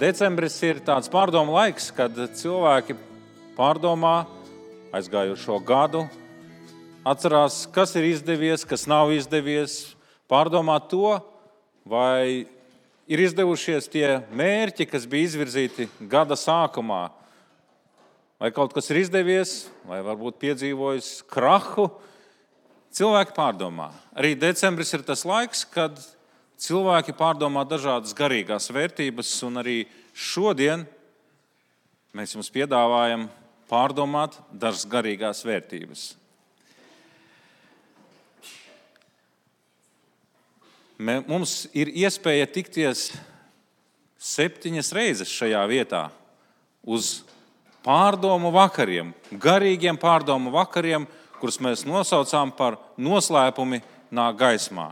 Decembris ir tāds pārdomu laiks, kad cilvēki pārdomā aizgājušo gadu, atcerās, kas ir izdevies, kas nav izdevies, pārdomā to, vai ir izdevušies tie mērķi, kas bija izvirzīti gada sākumā, vai kaut kas ir izdevies, vai varbūt piedzīvojis krahu. Cilvēki pārdomā. Arī decembris ir tas laiks, kad cilvēki pārdomā dažādas garīgās vērtības, un arī šodien mēs jums piedāvājam pārdomāt dažas garīgās vērtības. Mums ir iespēja tikties septiņas reizes šajā vietā uz pārdomu vakariem, garīgiem pārdomu vakariem, kurus mēs nosaucām par noslēpumi nāk gaismā.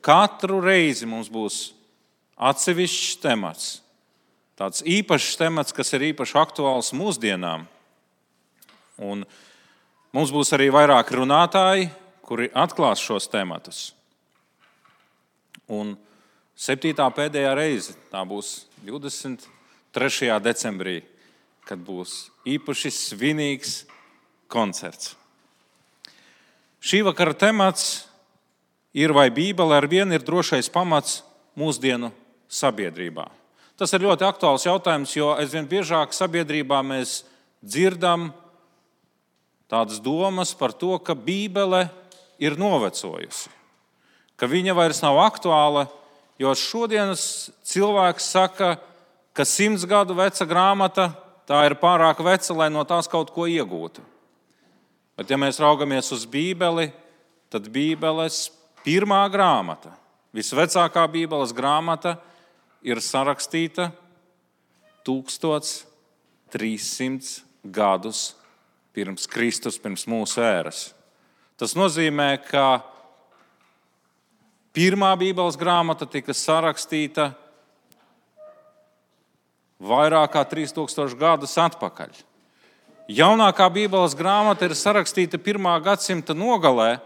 Katru reizi mums būs atsevišķs temats, tāds īpašs temats, kas ir īpaši aktuāls mūsdienām. Un mums būs arī vairāk runātāji, kuri atklās šos tematus. Un septītā pēdējā reize tā būs 23. decembrī, kad būs īpaši svinīgs koncerts. Šī vakara temats ir vai Bībele ar vienu ir drošais pamats mūsdienu sabiedrībā. Tas ir ļoti aktuāls jautājums, jo aizvien biežāk sabiedrībā mēs dzirdam tādas domas par to, ka Bībele ir novecojusi, ka viņa vairs nav aktuāla, jo šodienas cilvēks saka, ka simts gadu veca grāmata ir pārāk veca, lai no tās kaut ko iegūtu. Bet, ja mēs raugamies uz Bībeli, tad Bībeles Pirmā grāmata, visvecākā Bībeles grāmata, ir sarakstīta 1300 gadus pirms Kristus, pirms mūsu ēras. Tas nozīmē, ka pirmā Bībeles grāmata tika sarakstīta vairāk kā 3000 gadus atpakaļ. Jaunākā Bībeles grāmata ir sarakstīta pirmā gadsimta nogalē,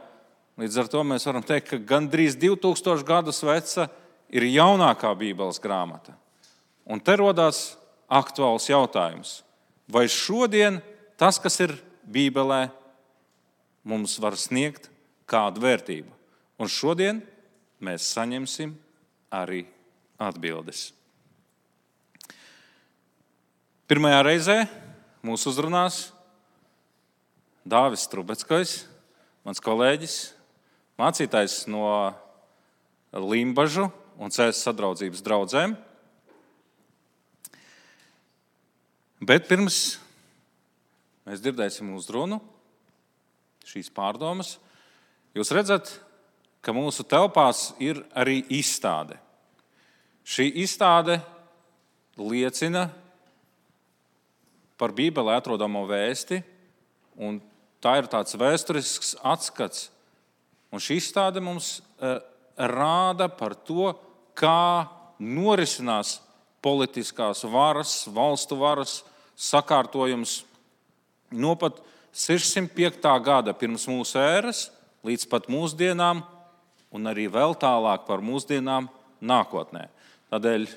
Līdz ar to mēs varam teikt, ka gandrīz 2000 gadus veca ir jaunākā Bībeles grāmata. Un te rodas aktuāls jautājums. Vai šodien tas, kas ir Bībelē, mums var sniegt kādu vērtību? Un šodien mēs saņemsim arī atbildes. Pirmajā reizē mūs uzrunās Dāvis Strubeckis, mans kolēģis, mācītājs no Limbažu un Cēzes sadraudzības draugiem. Bet pirms mēs dzirdēsim uzrunu, šīs pārdomas, jūs redzat, ka mūsu telpās ir arī izstāde. Šī izstāde liecina par Bībelē atrodamo vēsti, un tā ir tāds vēsturisks atskats Un šī izstāde mums uh, rāda par to, kā norisinās politiskās varas, valstu varas sakārtojums no pat 605. gada pirms mūsu ēras līdz pat mūsdienām, un arī vēl tālāk par mūsdienām nākotnē. Tādēļ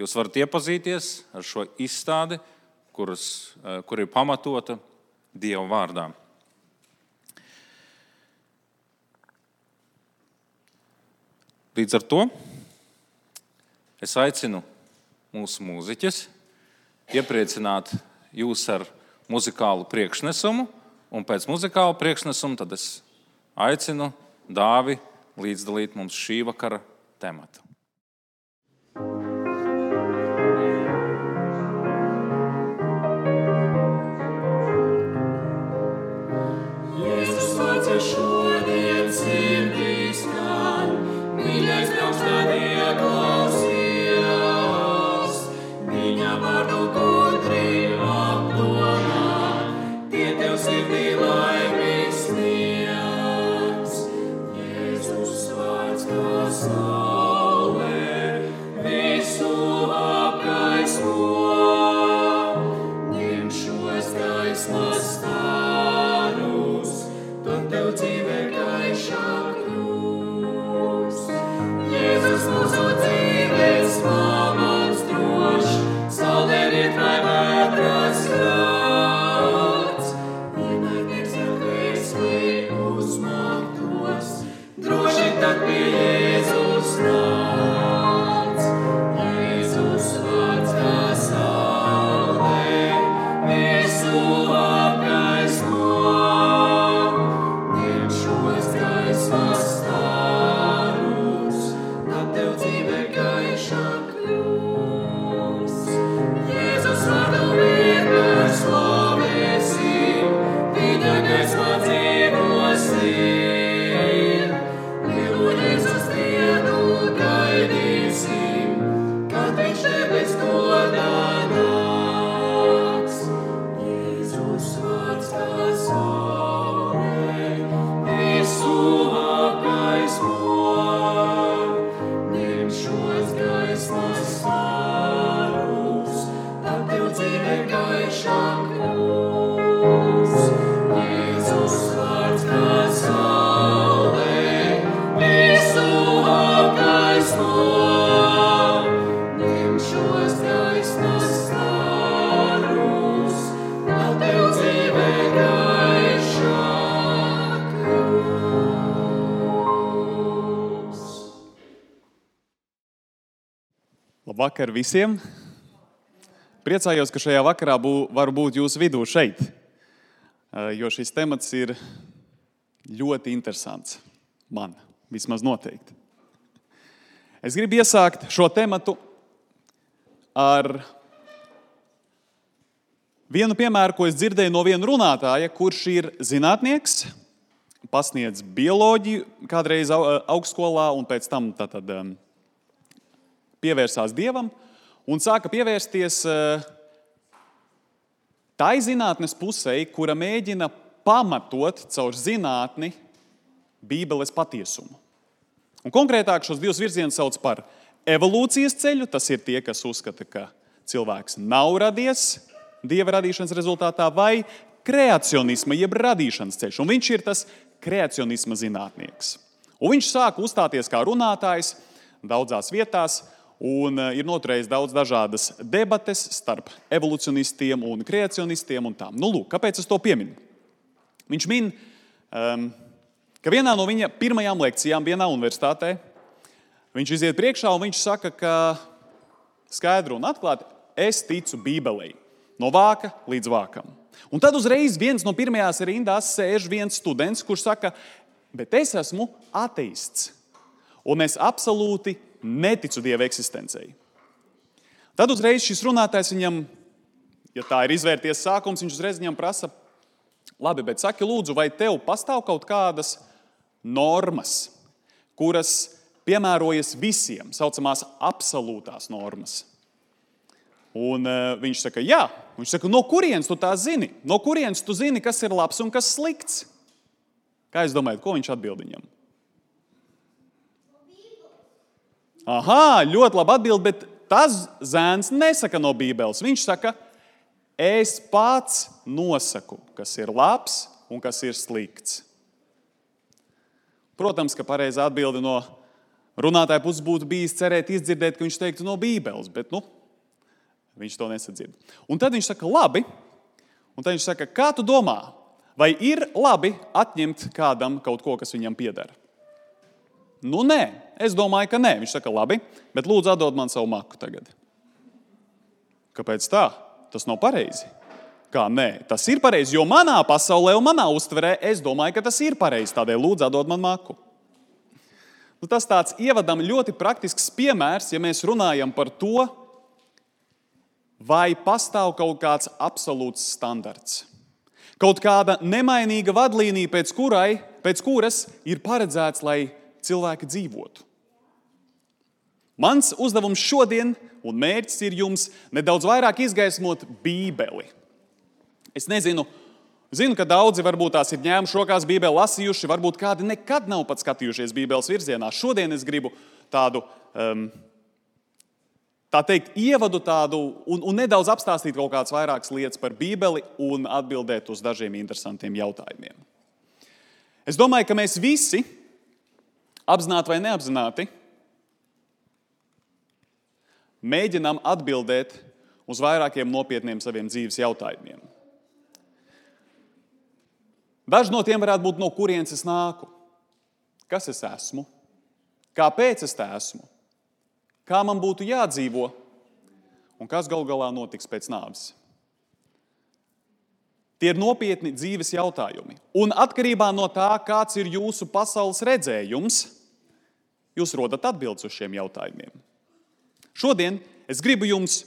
jūs varat iepazīties ar šo izstādi, kuras, eh, kur ir pamatota Dieva vārdā. Līdz ar to es aicinu mūsu mūziķus iepriecināt jūs ar muzikālu priekšnesumu, un pēc muzikāla priekšnesuma es aicinu Dāvi līdzdalīt mums šī vakara tematu. Jēzus, Labvakar visiem! Priecājos, ka šajā vakarā bū, var būt jūsu vidū šeit, jo šis temats ir ļoti interesants. Man vismaz noteikti. Es gribu iesākt šo tematu ar vienu piemēru, ko es dzirdēju no viena runātāja, kurš ir zinātnieks, pasniedz bioloģiju kādreiz augstskolā un pēc tam tātad, pievērsās dievam un sāka pievērsties eh, tai zinātnes pusē, kura mēģina pamatot caur zinātni Bībeles patiesumu. Un konkrētāk šos divus virzienus sauc par evolūcijas ceļu. Tas ir tie, kas uzskata, ka cilvēks nav radies dieva radīšanas rezultātā, vai kreacionisma, jeb radīšanas ceļš. Un viņš ir tas kreacionisma zinātnieks. Un viņš sāka uzstāties kā runātājs daudzās vietās, Un eh, ir noturējis daudz dažādas debates starp evolucionistiem un kreacionistiem. Un tām. nu, lūk, kāpēc es to pieminu? Viņš min, um, ka vienā no viņa pirmajām lekcijām, vienā universitātē, viņš iziet priekšā un viņš saka, ka skaidri un atklāti es ticu Bībelei. No vāka līdz vākam. Un tad uzreiz viens no pirmajās rindās sēž viens students, kurš saka, bet es esmu ateists. Un es absolūti neticu Dieva eksistencei. Tad uzreiz šis runātājs viņam, ja tā ir izvērties sākums, viņš uzreiz viņam prasa, labi, bet saki, lūdzu, vai tev pastāv kaut kādas normas, kuras piemērojas visiem, saucamās absolūtās normas? Un uh, viņš saka, jā, viņš saka, no kurienes tu tā zini? No kurienes tu zini, kas ir labs un kas slikts? Kā jūs domājat, ko viņš atbild viņam? Aha, ļoti labi atbild, bet tas zēns nesaka no Bībeles. Viņš saka, es pats nosaku, kas ir labs un kas ir slikts. Protams, ka pareizā atbilde no runātāja puses būtu bijis cerēt, izdzirdēt, ka viņš teiktu no Bībeles, bet nu, viņš to nesadzird. Un tad viņš saka, labi, un tad viņš saka, kā tu domā, vai ir labi atņemt kādam kaut ko, kas viņam pieder? Nu, nē, es domāju, ka nē. Viņš saka, labi, bet lūdzu, atdod man savu maku tagad. Kāpēc tā? Tas nav pareizi. Kā nē, tas ir pareizi, jo manā pasaulē un manā uztverē es domāju, ka tas ir pareizi. Tādēļ lūdzu, atdod man maku. Nu, tas tāds ievadam ļoti praktisks piemērs, ja mēs runājam par to, vai pastāv kaut kāds absolūts standarts. Kaut kāda nemainīga vadlīnija, pēc, kurai, pēc kuras ir paredzēts, lai cilvēki dzīvotu. Mans uzdevums šodien un mērķis ir jums nedaudz vairāk izgaismot Bībeli. Es nezinu, zinu, ka daudzi varbūt tās ir ņēmuši rokās Bībeli, lasījuši, varbūt kādi nekad nav pat skatījušies Bībeles virzienā. Šodien es gribu tādu, um, tā teikt, ievadu tādu un, un nedaudz apstāstīt kaut kādas vairākas lietas par Bībeli un atbildēt uz dažiem interesantiem jautājumiem. Es domāju, ka mēs visi apzināti vai neapzināti, mēģinām atbildēt uz vairākiem nopietniem saviem dzīves jautājumiem. Daži no tiem varētu būt, no kurienes es nāku, kas es esmu, kāpēc es te esmu, kā man būtu jādzīvo un kas galu galā notiks pēc nāves. Tie ir nopietni dzīves jautājumi. Un atkarībā no tā, kāds ir jūsu pasaules redzējums, jūs rodat atbildes uz šiem jautājumiem. Šodien es gribu jums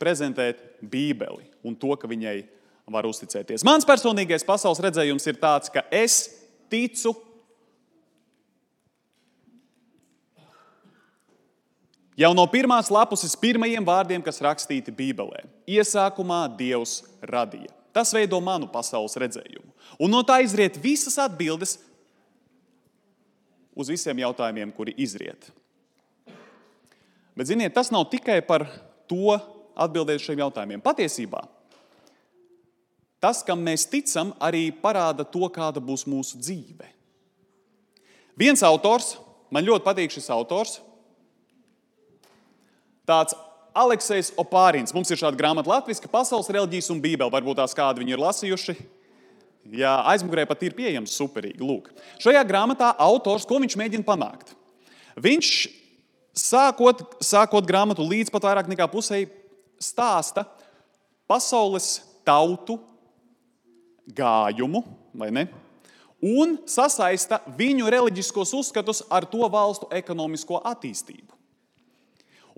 prezentēt Bībeli un to, ka viņai var uzticēties. Mans personīgais pasaules redzējums ir tāds, ka es ticu Jau no pirmās lapuses pirmajiem vārdiem, kas rakstīti Bībelē, iesākumā Dievs radīja. Tas veido manu pasaules redzējumu. Un no tā izriet visas atbildes uz visiem jautājumiem, kuri izriet. Bet, ziniet, tas nav tikai par to atbildēt šiem jautājumiem. Patiesībā tas, kam mēs ticam, arī parāda to, kāda būs mūsu dzīve. Viens autors, man ļoti patīk šis autors, tāds Aleksis Opārins. Mums ir šāda grāmata Latvijas, pasaules reliģijas un bībele. Varbūt tās kādi viņi ir lasījuši. Jā, aizmugurē pat ir pieejams superīgi. Lūk. Šajā grāmatā autors, ko viņš mēģina panākt? Viņš, sākot, sākot grāmatu līdz pat vairāk nekā pusē, stāsta pasaules tautu gājumu, vai ne? Un sasaista viņu reliģiskos uzskatus ar to valstu ekonomisko attīstību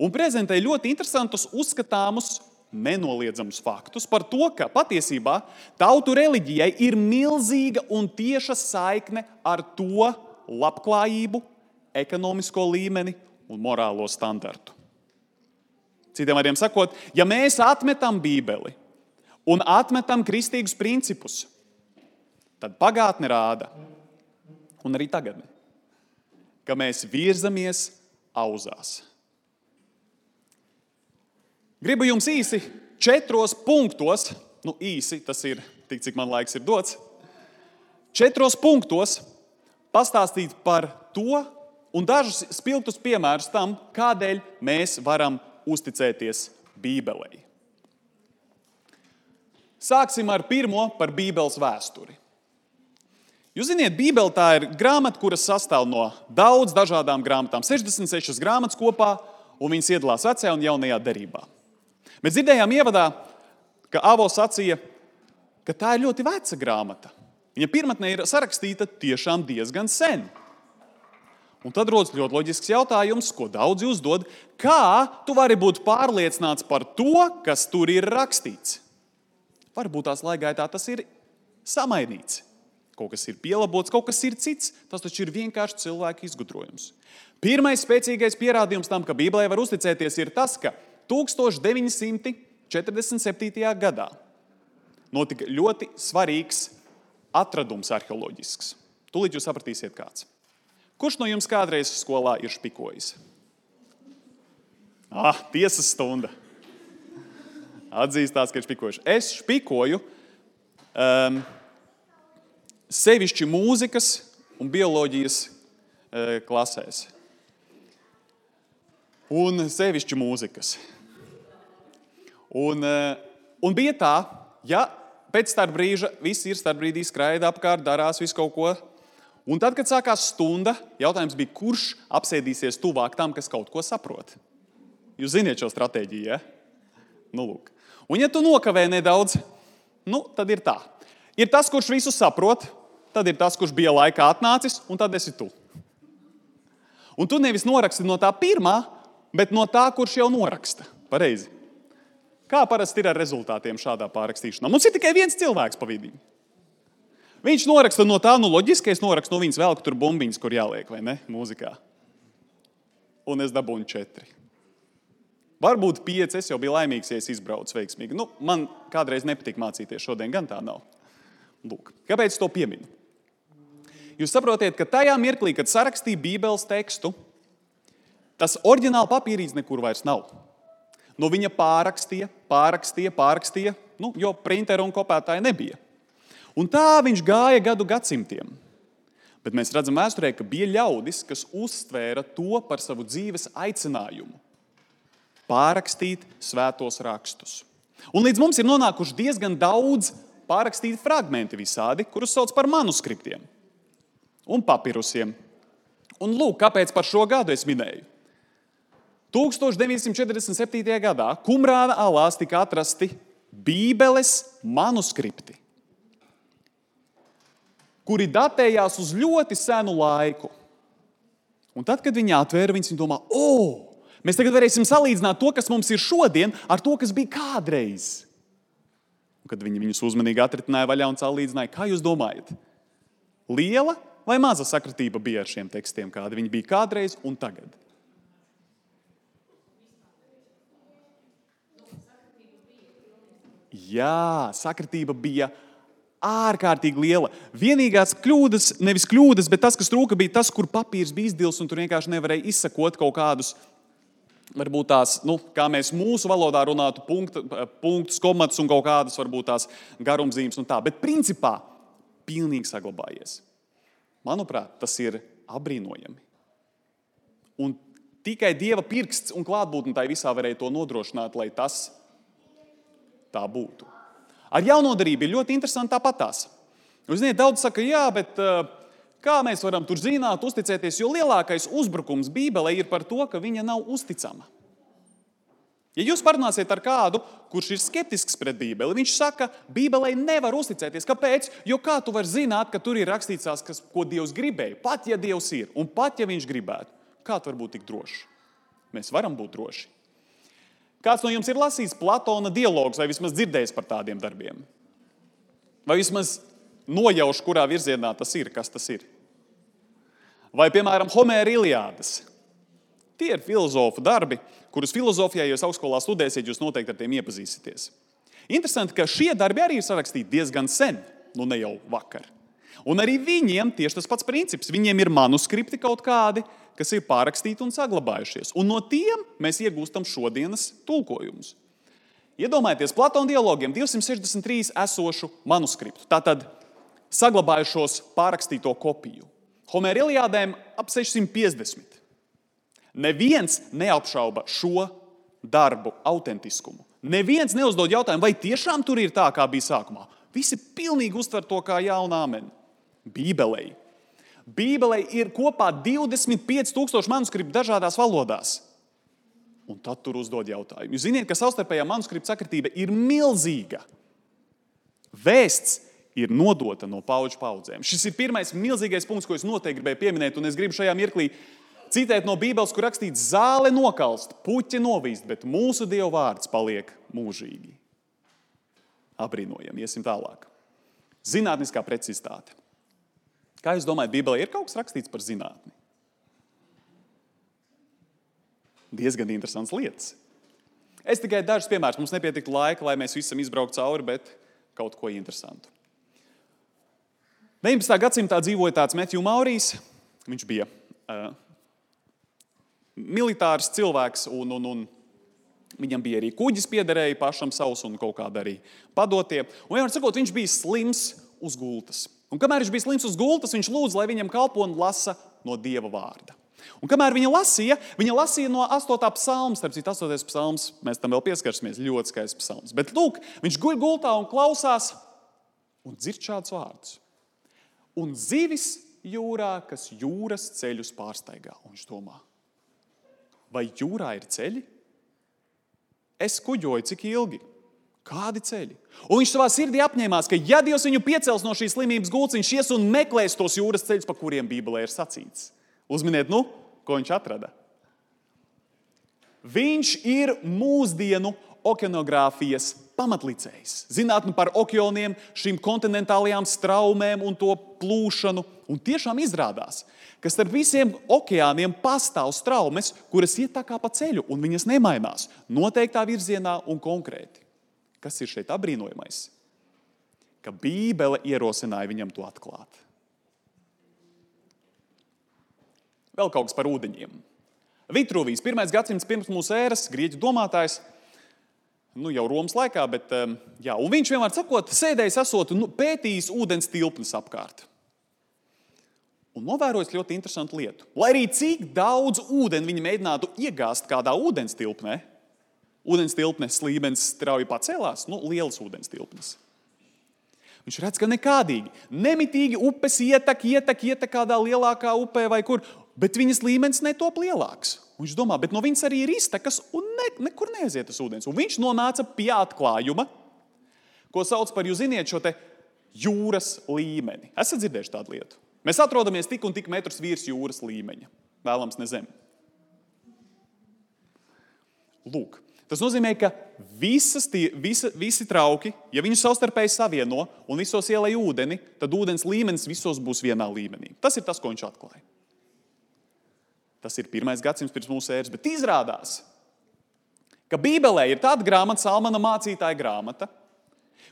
un prezentē ļoti interesantus, uzskatāmus, nenoliedzamus faktus par to, ka patiesībā tautu reliģijai ir milzīga un tieša saikne ar to labklājību, ekonomisko līmeni un morālo standartu. Citiem vārdiem sakot, ja mēs atmetam Bībeli un atmetam kristīgus principus, tad pagātne rāda, un arī tagadne, ka mēs virzamies auzās. Gribu jums īsi četros punktos, nu īsi tas ir tik, cik man laiks ir dots, četros punktos pastāstīt par to un dažus spilgtus piemērus tam, kādēļ mēs varam uzticēties Bībelei. Sāksim ar pirmo par Bībeles vēsturi. Jūs zināt, Bībele tā ir grāmata, kuras sastāv no daudzām dažādām grāmatām. 66 grāmatas kopā, un viņas iedalās vecajā un jaunajā derībā. Mēs dzirdējām ievadā, ka Avo sacīja, ka tā ir ļoti veca grāmata. Viņa pirmotnē ir sarakstīta tiešām diezgan sen. Un tad rodas ļoti loģisks jautājums, ko daudzi uzdod. Kā tu vari būt pārliecināts par to, kas tur ir rakstīts? Varbūt tās laikgaitā tas ir samainīts. Kaut kas ir pielabots, kaut kas ir cits. Tas taču ir vienkārši cilvēka izgudrojums. Pirmais spēcīgais pierādījums tam, ka Bībelē var uzticēties, ir tas, ka 1947. gadā notika ļoti svarīgs atradums arheoloģisks. Tūlīt jūs sapratīsiet, kāds. Kurš no jums kādreiz skolā ir špikojis? Ah, tiesas stunda. Atzīstās, ka ir špikojuši. Es špikoju um, sevišķi mūzikas un bioloģijas uh, klasēs. Un sevišķi mūzikas. Un, eh, un bija tā, ja pēc tam brīža viss ir starp brīdī skraida apkārt, darās visu kaut ko. Un tad, kad sākās stunda, jautājums bija, kurš apsēdīsies tuvāk tam, kas kaut ko saprot. Jūs zināt šo stratēģiju, ja? Nu, lūk. un, ja tu nokavē nedaudz, nu, tad ir tā. Ir tas, kurš visu saprot, tad ir tas, kurš bija laikā atnācis, un tad esi tu. Un tu nevis noraksti no tā pirmā, bet no tā, kurš jau noraksta. Pareizi. Kā parasti ir ar rezultātiem šādā pārrakstīšanā? Mums ir tikai viens cilvēks pa vidu. Viņš noraksta no tā, nu, loģiski, es norakstu no viņas vēl, ka tur bumbiņas, kur jāliek, vai ne, mūzikā. Un es dabūju četri. Varbūt pieci, es jau biju laimīgs, ja es izbraucu veiksmīgi. Nu, man kādreiz nepatīk mācīties, šodien gan tā nav. Lūk, kāpēc to pieminu? Jūs saprotat, ka tajā mirklī, kad sarakstīja Bībeles tekstu, tas oriģināla papīrīts nekur vairs nav. Nu, viņa pārakstīja, pārakstīja, pārakstīja, nu, jo printeru un kopētāja nebija. Un tā viņš gāja gadu gadsimtiem. Bet mēs redzam, vēsturē, ka bija ļaudis, kas uztvēra to par savu dzīves aicinājumu. pārrakstīt svētos rakstus. Un līdz mums ir nonākuši diezgan daudz pārrakstīti fragmenti visādi, kurus sauc par manuskriptiem un papirusiem. Un lūk, kāpēc par šo gadu es minēju. 1947. gadā Kumrāna alās tika atrasti Bībeles manuskripti, kuri datējās uz ļoti senu laiku. Un tad, kad viņi atvēra, viņi domā, o, mēs tagad varēsim salīdzināt to, kas mums ir šodien, ar to, kas bija kādreiz. Un kad viņi viņus uzmanīgi atritināja vaļā un salīdzināja, kā jūs domājat, liela vai maza sakritība bija ar šiem tekstiem, kādi viņi bija kādreiz un tagad? Jā, sakritība bija ārkārtīgi liela. Vienīgās kļūdas, nevis kļūdas, bet tas, kas trūka, bija tas, kur papīrs bija izdils un tur vienkārši nevarēja izsakot kaut kādus. Varbūt tās, nu, kā mēs mūsu valodā runātu, punktu, punktus, komats un kaut kādas, varbūt tās garumzīmes un tā. Bet principā pilnīgi saglabājies. Manuprāt, tas ir apbrīnojami. Un tikai Dieva pirksts un klātbūtne tai visā varēja to nodrošināt, lai tas tā būtu. Ar jaunodarību ir ļoti interesanti tāpatās. Jūs zināt, daudz saka, jā, bet uh, kā mēs varam tur zināt, uzticēties, jo lielākais uzbrukums Bībelē ir par to, ka viņa nav uzticama. Ja jūs parunāsiet ar kādu, kurš ir skeptisks pret Bībeli, viņš saka, Bībelē nevar uzticēties. Kāpēc? Jo kā tu vari zināt, ka tur ir rakstīts kas, ko Dievs gribēja? Pat ja Dievs ir un pat ja Viņš gribētu, kā tu vari būt tik drošs? Mēs varam būt droši. Kāds no jums ir lasījis Platona dialogus vai vismaz dzirdējis par tādiem darbiem? Vai vismaz nojauš, kurā virzienā tas ir, kas tas ir? Vai, piemēram, Homēra Iliādas? Tie ir filozofu darbi, kurus filozofijā, ja jūs augstskolā studēsiet, jūs noteikti ar tiem iepazīsieties. Interesanti, ka šie darbi arī ir sarakstīti diezgan sen, nu ne jau vakar. Un arī viņiem tieši tas pats princips. Viņiem ir manuskripti kaut kādi, kas ir pārrakstīti un saglabājušies. Un no tiem mēs iegūstam šodienas tulkojumus. Iedomājieties, Platona dialogiem 263 esošu manuskriptu, tātad saglabājušos pārrakstīto kopiju. Homēra Iliādēm ap 650. Neviens neapšauba šo darbu autentiskumu. Neviens neuzdod jautājumu, vai tiešām tur ir tā, kā bija sākumā. Visi pilnīgi uztver to kā jaunu amenu. Bībelē Bībelē ir kopā 25,000 manuskriptu dažādās valodās. Un tad tur uzdod jautājumu. Jūs zināt, ka savstarpējā manuskripta sakritība ir milzīga. Vēsts ir nodota no paudžu paudzēm. Šis ir pirmais milzīgais punkts, ko es noteikti gribēju pieminēt, un es gribu šajā mirklī citēt no Bībeles, kur rakstīts, zāle nokalst, puķi novīst, bet mūsu Dieva vārds paliek mūžīgi. Abrīnojami, iesim tālāk. Zinātniskā precizitāte. Kā jūs domājat, Bībelē ir kaut kas rakstīts par zinātni? Diezgan interesants lietas. Es tikai dažus piemērus, mums nepietiktu laika, lai mēs visam izbrauktu cauri, bet kaut ko interesantu. 19. gadsimtā dzīvoja tāds Matthew Maurijs. Viņš bija uh, militārs cilvēks, un, un, un viņam bija arī kuģis, piederēja pašam savs un kaut kāda arī padotie. Un, ja sakot, viņš bija slims uz gultas. Un kamēr viņš bija slims uz gultas, viņš lūdza, lai viņam kalpo un lasa no Dieva vārda. Un kamēr viņa lasīja, viņa lasīja no 8. psalma, starp citu, 8. psalms, mēs tam vēl pieskarsimies, ļoti skaists psalms. Bet lūk, viņš guļ gultā un klausās un dzird šādus vārdus. Un zivis jūrā, kas jūras ceļus pārsteigā. Un viņš domā, vai jūrā ir ceļi? Es kuģoju cik ilgi? Kādi ceļi? Un viņš savā sirdī apņēmās, ka, ja Dievs viņu piecels no šīs slimības gultas, viņš ies un meklēs tos jūras ceļus, pa kuriem Bībelē ir sacīts. Uzminiet, nu, ko viņš atrada. Viņš ir mūsdienu okeanogrāfijas pamatlicējs. Zinātnē par okeāniem, šīm kontinentālajām straumēm un to plūšanu. Un tiešām izrādās, ka starp visiem okeāniem pastāv straumes, kuras iet tā kā pa ceļu, un viņas nemainās noteiktā virzienā un konkrēti. Kas ir šeit apbrīnojamais? Ka Bībele ierosināja viņam to atklāt. Vēl kaut kas par ūdeņiem. Vitruvijs, pirmais gadsimts pirms mūsu ēras, grieķu domātājs, nu, jau Romas laikā, bet um, jā, viņš vienmēr sakot, sēdējis esot nu, pētījis ūdens tilpnes apkārt. Un novērojis ļoti interesantu lietu. Lai arī cik daudz ūdeni viņi mēģinātu iegāzt kādā ūdens tilpnē, ūdens tilpnes līmenis strauji pacēlās, nu, lielas ūdens tilpnes. Viņš redz, ka nekādīgi. Nemitīgi upes ietek, ietek, ietek kādā lielākā upē vai kur, bet viņas līmenis netop lielāks. Viņš domā, bet no viņas arī ir iztekas un ne, nekur neaiziet tas ūdens. Un viņš nonāca pie atklājuma, ko sauc par, jūs ziniet, šo jūras līmeni. Esat dzirdējuši tādu lietu? Mēs atrodamies tik un tik metrus virs jūras līmeņa. Vēlams, ne zem. Lūk, Tas nozīmē, ka visas tie, visa, visi trauki, ja viņus savstarpēji savieno un visos ielai ūdeni, tad ūdens līmenis visos būs vienā līmenī. Tas ir tas, ko viņš atklāja. Tas ir pirmais gadsimts pirms mūsu ēras, bet izrādās, ka Bībelē ir tāda grāmata, Salmana mācītāja grāmata,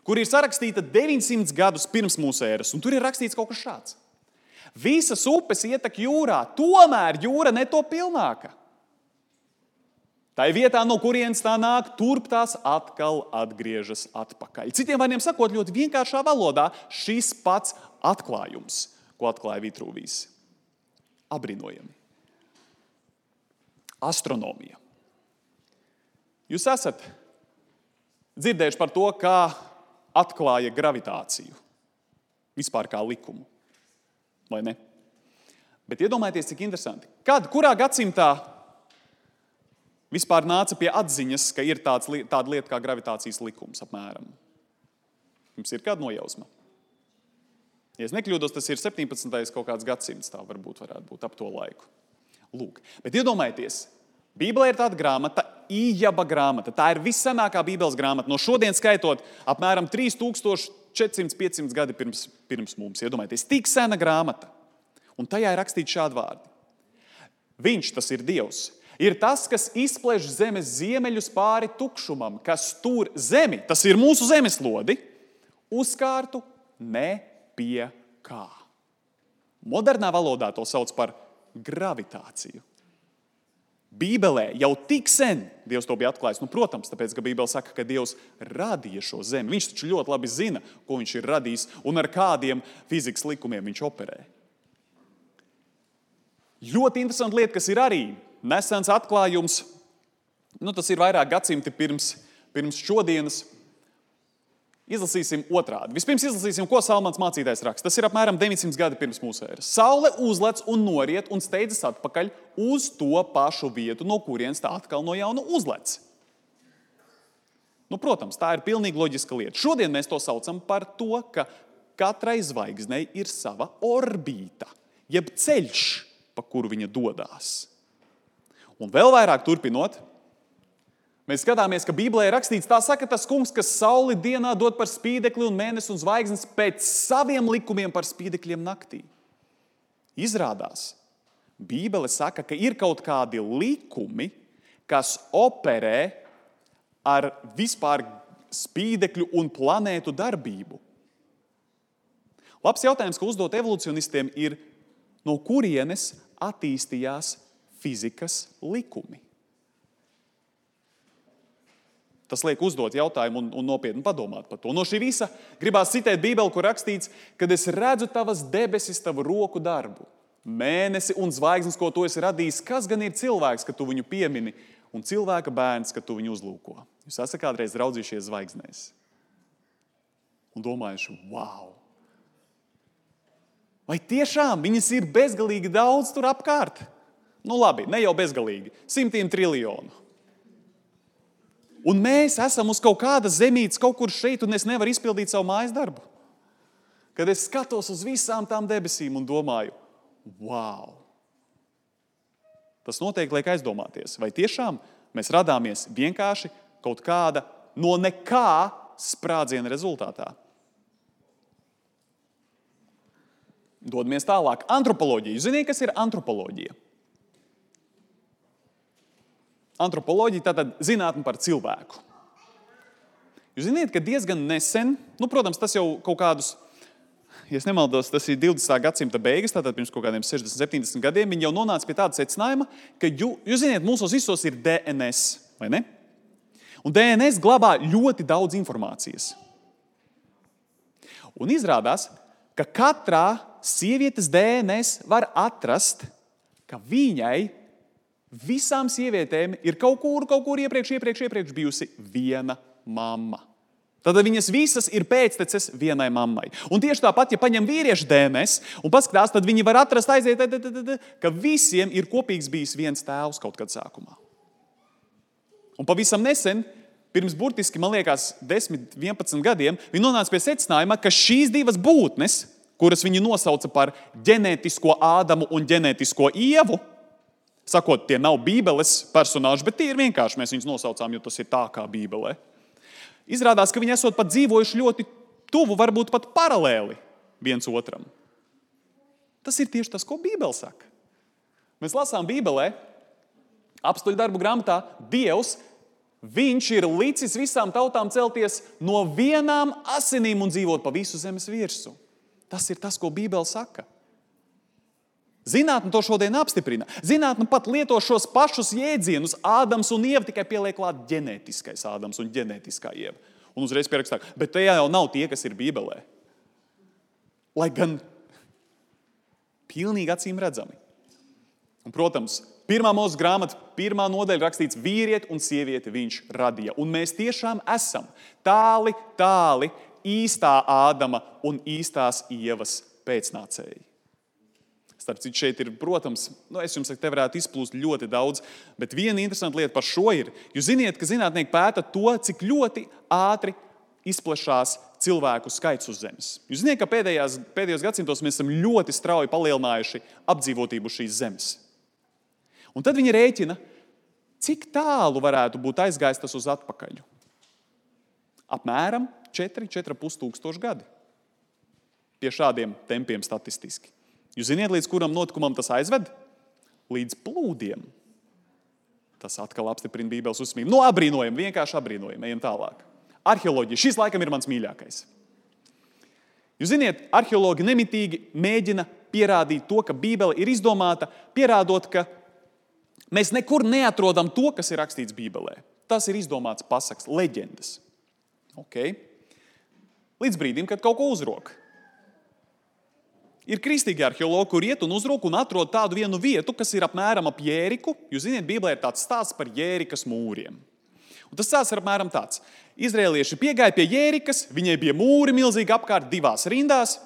kur ir sarakstīta 900 gadus pirms mūsu ēras, un tur ir rakstīts kaut kas šāds. Visas upes ietek jūrā, tomēr jūra neto pilnāka. Tā ir vietā, no kurienes tā nāk, turp tās atkal atgriežas atpakaļ. Citiem vārdiem sakot, ļoti vienkāršā valodā šis pats atklājums, ko atklāja Vitrūvijas. Abrīnojami. Astronomija. Jūs esat dzirdējuši par to, kā atklāja gravitāciju. Vispār kā likumu. Vai ne? Bet iedomājieties, cik interesanti. Kad, kurā gadsimtā vispār nāca pie atziņas, ka ir tāds, tāda lieta kā gravitācijas likums apmēram. Jums ir kāda nojausma? Ja es nekļūdos, tas ir 17. kaut kāds gadsimts, tā varbūt varētu būt ap to laiku. Lūk, bet iedomājieties, Bībelē ir tāda grāmata, Ījaba grāmata. Tā ir vissenākā Bībeles grāmata. No šodienas skaitot, apmēram 3400-500 gadi pirms, pirms mums. Iedomājieties, tik sena grāmata. Un tajā ir rakstīts šādi vārdi. Viņš, tas ir Dievs, ir tas, kas izplēš zemes ziemeļus pāri tukšumam, kas tur zemi, tas ir mūsu zemeslodi, uzkārtu ne pie kā. Modernā valodā to sauc par gravitāciju. Bībelē jau tik sen Dievs to bija atklājis. Nu, protams, tāpēc, ka Bībele saka, ka Dievs radīja šo zemi. Viņš taču ļoti labi zina, ko viņš ir radījis un ar kādiem fizikas likumiem viņš operē. Ļoti interesanta lieta, kas ir arī nesens atklājums. Nu, tas ir vairāk gadsimti pirms, pirms šodienas. Izlasīsim otrādi. Vispirms izlasīsim, ko Salmans mācītājs raksta. Tas ir apmēram 900 gadi pirms mūsu ēras. Saule uzlec un noriet un steidzas atpakaļ uz to pašu vietu, no kurienes tā atkal no jauna uzlec. Nu, protams, tā ir pilnīgi loģiska lieta. Šodien mēs to saucam par to, ka katrai zvaigznei ir sava orbīta, jeb ceļš, pa kuru viņa dodas. Un vēl vairāk turpinot, mēs skatāmies, ka Bībelē ir rakstīts, tā saka tas kungs, kas sauli dienā dod par spīdekli un mēnesi un zvaigznes pēc saviem likumiem par spīdekļiem naktī. Izrādās, Bībele saka, ka ir kaut kādi likumi, kas operē ar vispār spīdekļu un planētu darbību. Labs jautājums, ko uzdot evolūcionistiem, ir, no kurienes attīstījās fizikas likumi. Tas liek uzdot jautājumu un, un nopietni padomāt par to. No šī visa gribās citēt Bībeli, kur rakstīts, kad es redzu tavas debesis, tavu roku darbu, mēnesi un zvaigznes, ko tu esi radījis. Kas gan ir cilvēks, ka tu viņu piemini, un cilvēka bērns, ka tu viņu uzlūko? Jūs esat kādreiz raudzījušies zvaigznēs un domājuši, wow! Vai tiešām viņas ir bezgalīgi daudz tur apkārt? Nu, labi, ne jau bezgalīgi, simtiem triljonu. Un mēs esam uz kaut kādas zemītes, kaut kur šeit, un es nevaru izpildīt savu mājas darbu. Kad es skatos uz visām tām debesīm un domāju, wow! Tas noteikti liek aizdomāties, vai tiešām mēs radāmies vienkārši kaut kāda no nekā sprādziena rezultātā. Dodamies tālāk. Antropoloģija. Ziniet, kas ir antropoloģija? Antropoloģija tātad zinātne par cilvēku. Jūs zināt, ka diezgan nesen, nu, protams, tas jau kaut kādus, ja nemaldos, tas ir 20. gadsimta beigas, tātad pirms kaut kādiem 60, 70 gadiem, viņi jau nonāca pie tāda secinājuma, ka, jū, jūs zināt, mūsos visos ir DNS, vai ne? Un DNS glabā ļoti daudz informācijas. Un izrādās, ka katrā sievietes DNS var atrast, ka viņai Visām sievietēm ir kaut kur, kaut kur iepriekš, iepriekš, iepriekš bijusi viena mamma. Tad viņas visas ir pēcteces vienai mammai. Un tieši tāpat, ja paņem vīriešu DNS un paskatās, tad viņi var atrast, aiziet, ka visiem ir kopīgs bijis viens tēvs kaut kad sākumā. Un pavisam nesen, pirms burtiski, man liekas, 10, 11 gadiem, viņi nonāca pie secinājuma, ka šīs divas būtnes, kuras viņi nosauca par ģenētisko Ādamu un ģenētisko Ievu, sakot, tie nav Bībeles personāži, bet tie ir vienkārši mēs viņus nosaucām, jo tas ir tā kā Bībelē. Izrādās, ka viņi esot pat dzīvojuši ļoti tuvu, varbūt pat paralēli viens otram. Tas ir tieši tas, ko Bībele saka. Mēs lasām Bībelē, apstuļu darbu grāmatā, Dievs. Viņš ir licis visām tautām celties no vienām asinīm un dzīvot pa visu zemes virsmu. Tas ir tas, ko Bībele saka. Zinātne to šodien apstiprina. Zinātne pat lieto šos pašus jēdzienus, Ādams un Ieva, tikai pieliek klāt ģenētiskais Ādams un ģenētiskā Ieva. Un uzreiz pierakstā, bet tie jau nav tie, kas ir Bībelē. Lai gan pilnīgi acīm redzami. Un, protams, pirmā mūsu grāmata, pirmā nodaļa rakstīts, vīrieti un sievieti viņš radīja. Un mēs tiešām esam tāli, tāli īstā Ādama un īstās Ievas pēcnācēji. Starp citu, šeit ir, protams, nu, es jums saku, te varētu izplūst ļoti daudz, bet viena interesanta lieta par šo ir, jūs zināt, ka zinātnieki pēta to, cik ļoti ātri izplatās cilvēku skaits uz Zemes. Jūs zināt, ka pēdējās, pēdējos gadsimtos mēs esam ļoti strauji palielinājuši apdzīvotību šīs zemes. Un tad viņi rēķina, cik tālu varētu būt aizgājis tas uz atpakaļ. Apmēram 4,5 tūkstoši gadi. Pie šādiem tempiem statistiski. Jūs zināt, līdz kuram notikumam tas aizved? Līdz plūdiem. Tas atkal apstiprina Bībeles uzsmību. Nu, apbrīnojam, vienkārši apbrīnojam, ejam tālāk. Arheoloģija. Šis laikam ir mans mīļākais. Jūs zināt, arheologi nemitīgi mēģina pierādīt to, ka Bībele ir izdomāta, pierādot, ka mēs nekur neatrodam to, kas ir rakstīts Bībelē. Tas ir izdomāts pasakas, leģendas. Okay. Līdz brīdim, kad kaut ko uzrok. Ir kristīgi arheologi, kur iet un uzrūk un atrod tādu vienu vietu, kas ir apmēram ap Jēriku. Jūs zināt, Bībelē ir tāds stāsts par Jērikas mūriem. Un tas stāsts ir apmēram tāds. Izrēlieši piegāja pie Jērikas, viņai bija mūri milzīgi apkārt divās rindās.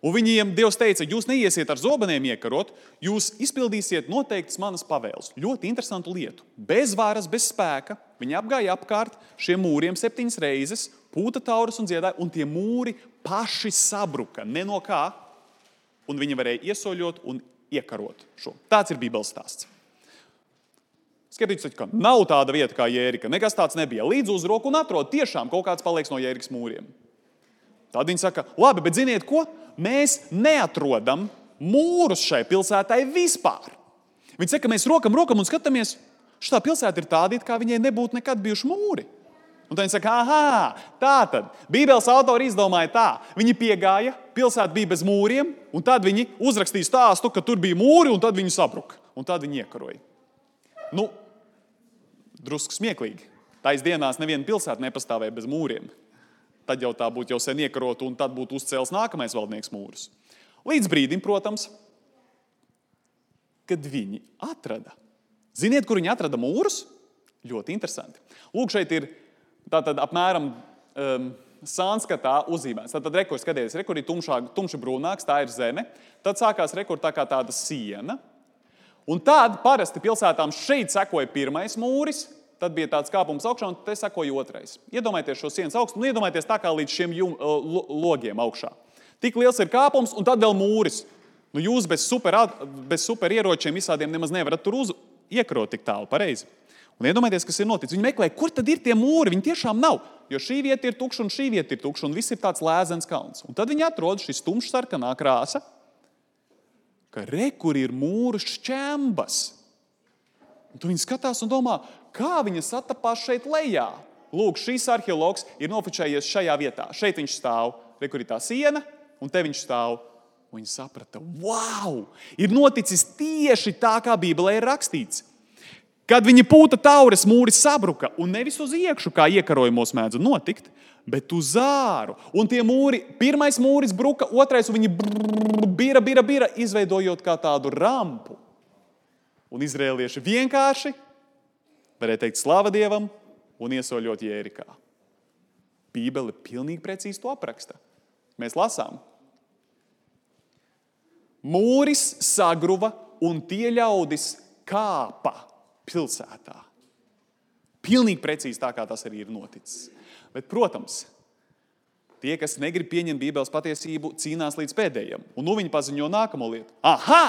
Un viņiem Dievs teica, jūs neiesiet ar zobeniem iekarot, jūs izpildīsiet noteiktas manas pavēles. Ļoti interesantu lietu. Bez varas, bez spēka. Viņi apgāja apkārt šiem mūriem septiņas reizes, pūta taurus un dziedāja, un tie mūri paši sabruka. Ne no kā, un viņi varēja iesoļot un iekarot šo. Tāds ir Bībeles stāsts. Saka, ka nav tāda vieta kā Jērika. Nekas tāds nebija. Līdz uzroku un atrod, tiešām kaut kāds paliks no Jērikas mūriem. Tad viņi saka, labi, bet ziniet ko? Mēs neatrodam mūrus šai pilsētai vispār. Viņi saka, ka mēs rokam rokam un skatāmies, šī pilsēta ir tāda, kā viņai nebūtu nekad bijuši mūri. Un viņi saka, ah, tā tad Bībeles autori izdomāja tā. Viņi piegāja, pilsēta bija bez mūriem, un tad viņi uzrakstīja stāstu, ka tur bija mūri, un tad viņi sabruka. Un tad viņi iekaroja. Nu, drusku smieklīgi. Tais dienās neviena pilsēta nepastāvēja bez mūriem. Tad jau tā būtu jau sen iekarota, un tad būtu uzcēlis nākamais valdnieks mūrus. Līdz brīdim, protams, kad viņi atrada. Ziniet, kur viņi atrada mūrus? Ļoti interesanti. Lūk, šeit ir Tātad apmēram um, sanskatā uzzīmēts. Tad, rekurors, skatieties, rekur ir tumšā, tumši brūnāks, tā ir zeme. Tad sākās rekurors tā kā tāda siena. Un tad parasti pilsētām šeit sekoja pirmais mūris, tad bija tāds kāpums augšā, un te sekoja otrais. Iedomājieties šo sienas augstumu, un iedomājieties tā kā līdz šiem jum, logiem augšā. Tik liels ir kāpums, un tad vēl mūris. Nu, jūs bez, super, bez superieročiem visādiem nemaz nevarat tur uz, iekrot tik tālu pareizi. Un iedomājieties, kas ir noticis. Viņi meklē, kur tad ir tie mūri. Viņi tiešām nav. Jo šī vieta ir tukša, un šī vieta ir tukša, un viss ir tāds lēzens kalns. Un tad viņi atrod šī tumšs sarkanā krāsa, ka re, kur ir mūru šķembas. Un viņi skatās un domā, kā viņas atapās šeit lejā. Lūk, šīs arheologs ir nofočējies šajā vietā. Šeit viņš stāv, re, kur ir tā siena, un te viņš stāv. Un viņi saprata, wow, ir noticis tieši tā, kā Bībelē ir rakstīts. Kad viņi pūta taures, mūris sabruka, un nevis uz iekšā, kā iekarojumos mēdz notikt, bet uz āru. Un tie mūri, pirmais mūris bruka, otrais viņi bira, bira, bira, izveidojot kā tādu rampu. Un izrēlieši vienkārši varēja teikt slāva Dievam un iesoļot Jērikā. Bībele pilnīgi precīzi to apraksta. Mēs lasām. Mūris sagruva un tie ļaudis kāpa pilsētā. Pilnīgi precīzi tā, kā tas arī ir noticis. Bet, protams, tie, kas negrib pieņemt Bībeles patiesību, cīnās līdz pēdējiem. Un nu viņi paziņo nākamo lietu. Aha!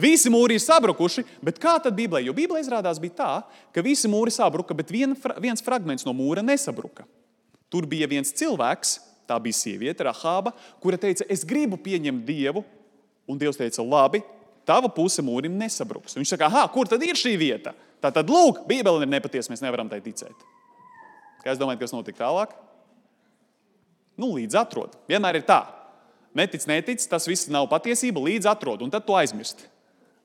Visi mūri ir sabrukuši, bet kā tad Bībelē? Jo Bībelē izrādās bija tā, ka visi mūri sabruka, bet vien, viens fragments no mūra nesabruka. Tur bija viens cilvēks, tā bija sieviete, Rahāba, kura teica, es gribu pieņemt Dievu, un Dievs teica, labi, tava puse mūrim nesabruks. Viņš saka, ah, kur tad ir šī vieta? Tā tad, lūk, Bībele ir nepatiesa, mēs nevaram tai ticēt. Kā jūs domājat, kas notika tālāk? Nu, līdz atrod. Vienmēr ir tā. Netic, netic, tas viss nav patiesība, līdz atrod, un tad to aizmirst.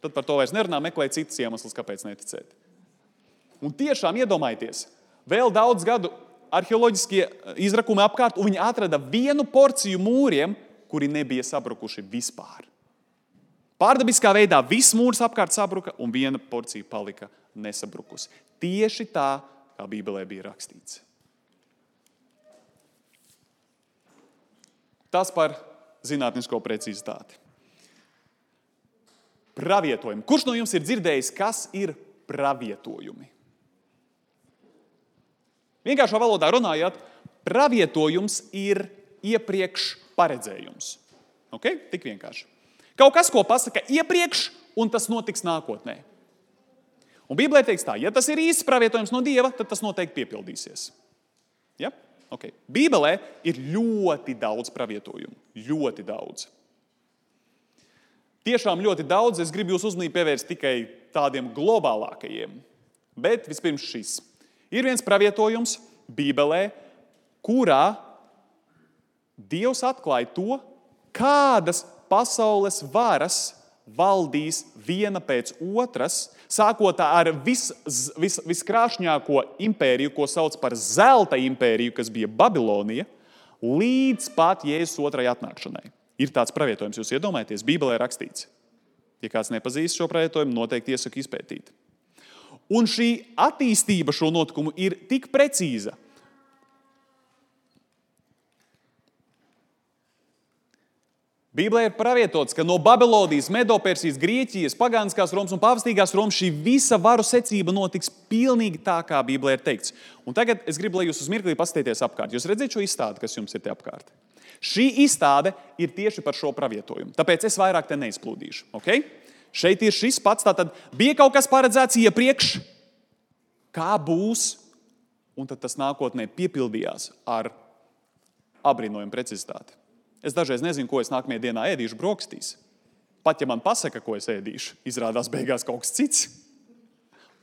Tad par to vairs nerunā, meklē citas iemeslus, kāpēc neticēt. Un tiešām iedomājieties, vēl daudz gadu arheoloģiskie izrakumi apkārt, un viņi atrada vienu porciju mūriem, kuri nebija sabrukuši vispār. Pārdabiskā veidā viss mūrs apkārt sabruka, un viena porcija palika nesabrukusi. Tieši tā, kā Bībelē bija rakstīts. Tas par zinātnisko precizitāti. Pravietojumi. Kurš no jums ir dzirdējis, kas ir pravietojumi? Vienkāršā valodā runājot, pravietojums ir iepriekš paredzējums. Okay? Tik vienkārši. Kaut kas, ko pasaka iepriekš, un tas notiks nākotnē. Un Bībelē teikts tā, ja tas ir īsts pravietojums no Dieva, tad tas noteikti piepildīsies. Ja? Okay. Bībelē ir ļoti daudz pravietojumu. Ļoti daudz. Tiešām ļoti daudz. Es gribu jūs uzmanību pievērst tikai tādiem globālākajiem. Bet vispirms šis. Ir viens pravietojums Bībelē, kurā Dievs atklāja to, kādas pasaules varas valdīs viena pēc otras, sākot ar vis, vis, viskrāšņāko impēriju, ko sauc par zelta impēriju, kas bija Babilonija, līdz pat Jēzus otrajai atnākšanai. Ir tāds pravietojums, jūs iedomājaties, Bībelē rakstīts. Ja kāds nepazīst šo pravietojumu, noteikti iesaku izpētīt. Un šī attīstība šo notikumu ir tik precīza, Bībelē ir pravietots, ka no Babilonijas, Medopersijas, Grieķijas, Pagāniskās Romas un Pāvestīgās Romas šī visa varu secība notiks pilnīgi tā, kā Bībelē ir teikts. Un tagad es gribu, lai jūs uz mirkli paskatieties apkārt. Jūs redzat šo izstādi, kas jums ir te apkārt. Šī izstāde ir tieši par šo pravietojumu. Tāpēc es vairāk te neizplūdīšu. Okay? Šeit ir šis pats. Tātad bija kaut kas paredzēts iepriekš, kā būs, un tas nākotnē piepildījās ar abrīnojumu precizitāti. Es dažreiz nezinu, ko es nākamajā dienā ēdīšu brokastīs. Pat ja man pasaka, ko es ēdīšu, izrādās beigās kaut kas cits.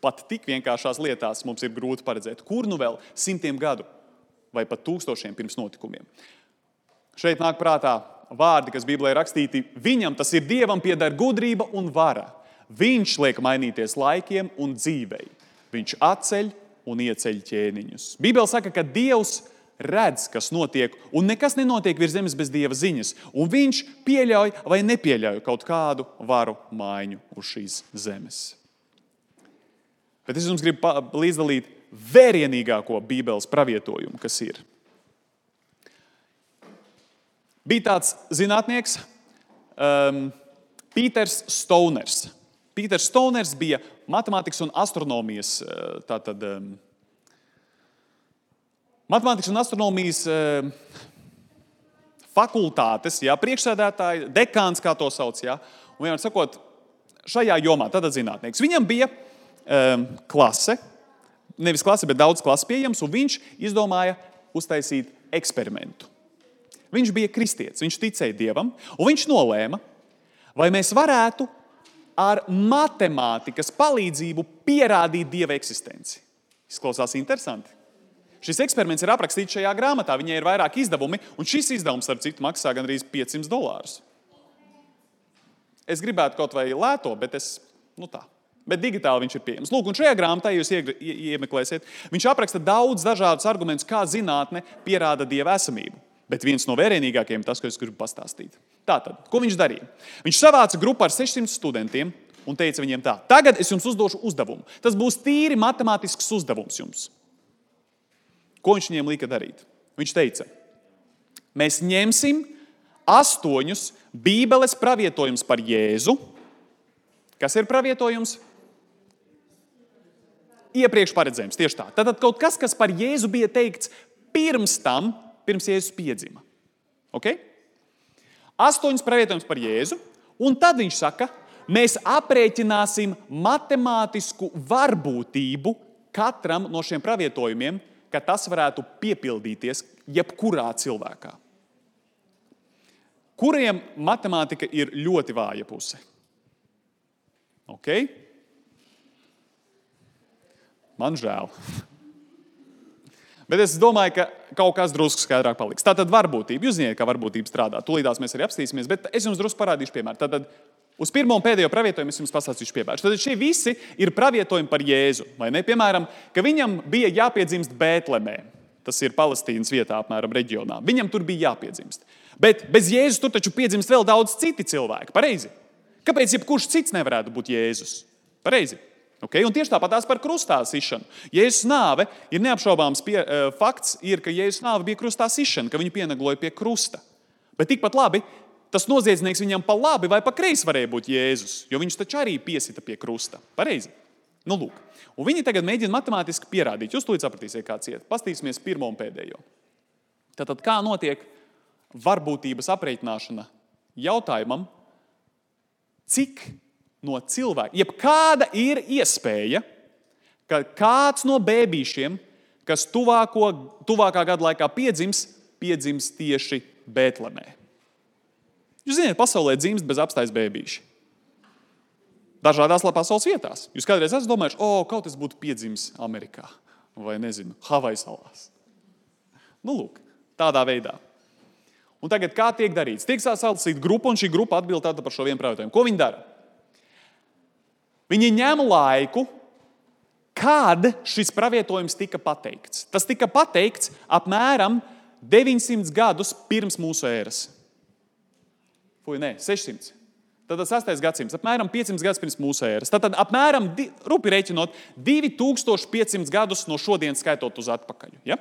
Pat tik vienkāršās lietās mums ir grūti paredzēt, kur nu vēl simtiem gadu vai pat tūkstošiem pirms notikumiem. Šeit nāk prātā vārdi, kas Bībelē rakstīti. Viņam tas ir Dievam pieder gudrība un vara. Viņš liek mainīties laikiem un dzīvei. Viņš atceļ un ieceļ ķēniņus. Bībele saka, ka Dievs redz, kas notiek, un nekas nenotiek virs zemes bez dieva ziņas. Un viņš pieļauj vai nepieļauj kaut kādu varu maiņu uz šīs zemes. Bet es jums gribu līdzdalīt vērienīgāko Bībeles pravietojumu, kas ir. Bija tāds zinātnieks, um, Pīters Stoners. Pīters Stoners bija matemātikas un astronomijas uh, tātad, um, Matemātikas un astronomijas eh, fakultātes, jā, priekšsēdētāji, dekāns, kā to sauc. Jā, un, jā, sakot, šajā jomā tātad zinātnieks. Viņam bija um, klase, nevis klase, bet daudz klases pieejams, un viņš izdomāja uztaisīt eksperimentu. Viņš bija kristietis, viņš ticēja dievam, un viņš nolēma, vai mēs varētu ar matemātikas palīdzību pierādīt dieva eksistenci. Izklausās interesanti. Šis eksperiments ir aprakstīts šajā grāmatā. Viņai ir vairāk izdevumi, un šis izdevums, starp citu, maksā gandrīz 500 dolārus. Es gribētu kaut vai lēto, bet es, nu tā. Bet digitāli viņš ir pieejams. Lūk, un šajā grāmatā jūs iemeklēsiet, viņš apraksta daudz dažādus argumentus, kā zinātne pierāda dieva esamību. Bet viens no vērienīgākajiem ir tas, ko es gribu pastāstīt. Tātad, ko viņš darīja? Viņš savāca grupu ar 600 studentiem un teica viņiem tā: Tagad es jums uzdošu uzdevumu. Tas būs tīri matemātisks uzdevums jums. Ko viņš viņiem lika darīt? Viņš teica, mēs ņemsim astoņus Bībeles pravietojumus par Jēzu. Kas ir pravietojums? Iepriekš paredzējums, tieši tā. Tad kaut kas, kas par Jēzu bija teikts pirms tam, pirms Jēzus piedzima. Okay? Astoņas pravietojumus par Jēzu, un tad viņš saka, mēs aprēķināsim matemātisku varbūtību katram no šiem pravietojumiem, ka tas varētu piepildīties jebkurā cilvēkā. Kuriem matemātika ir ļoti vāja puse? Okay? Man žēl. Bet es domāju, ka kaut kas drusku skaidrāk paliks. Tā tad varbūtība. Jūs zināt, kā varbūtība strādā. Tūlītās mēs arī apstīsimies, bet es jums drusku parādīšu piemēru. Tātad uz pirmo un pēdējo pravietojumu es jums pastāstīšu piemēru. Tad šie visi ir pravietojumi par Jēzu. Vai ne? Piemēram, ka viņam bija jāpiedzimst Bēltlemē. Tas ir Palestīnas vietā, apmēram reģionā. Viņam tur bija jāpiedzimst. Bet bez Jēzus tur taču piedzimst vēl daudz citi cilvēki. Pareizi. Kāpēc jebkurš cits nevarētu būt Jēzus? Pareizi. Okay? Un tieši tāpat tās par krustā sišanu. Jēzus nāve ir neapšaubāms pie, uh, fakts, ir, ka Jēzus nāve bija krustā sišana, ka viņu pienagloja pie krusta. Bet tikpat labi, tas noziedznieks viņam pa labi vai pa kreisi varēja būt Jēzus, jo viņš taču arī piesita pie krusta. Pareizi. Nu, lūk. un viņi tagad mēģina matemātiski pierādīt. Jūs tūlīt sapratīsiet, kāds ir. Pastīsimies pirmo un pēdējo. Tātad, kā notiek varbūtības aprēķināšana jautājumam, cik no cilvēka, jeb kāda ir iespēja, ka kāds no bērniem, kas tuvāko, tuvākā gada laikā piedzims, piedzims tieši Bēltlemē. Jūs zināt, pasaulē dzimst bez apstājas bērnīši. Dažādās pasaules vietās. Jūs kādreiz esat domājuši, o, kaut kas būtu piedzimis Amerikā vai, nezinu, Havaju salās. Nu, lūk, tādā veidā. Un tagad kā tiek darīts? Tiek sasaistīta grupa, un šī grupa atbild par šo vienu jautājumu. Ko viņi dara? Viņi ņem laiku, kad šis pravietojums tika pateikts. Tas tika pateikts apmēram 900 gadus pirms mūsu ēras. Fui, nē, 600. Tad tas 8. gadsimts, apmēram 500 gadus pirms mūsu ēras. Tad, tad apmēram, rupi rēķinot, 2500 gadus no šodienas skaitot uz atpakaļ. Ja?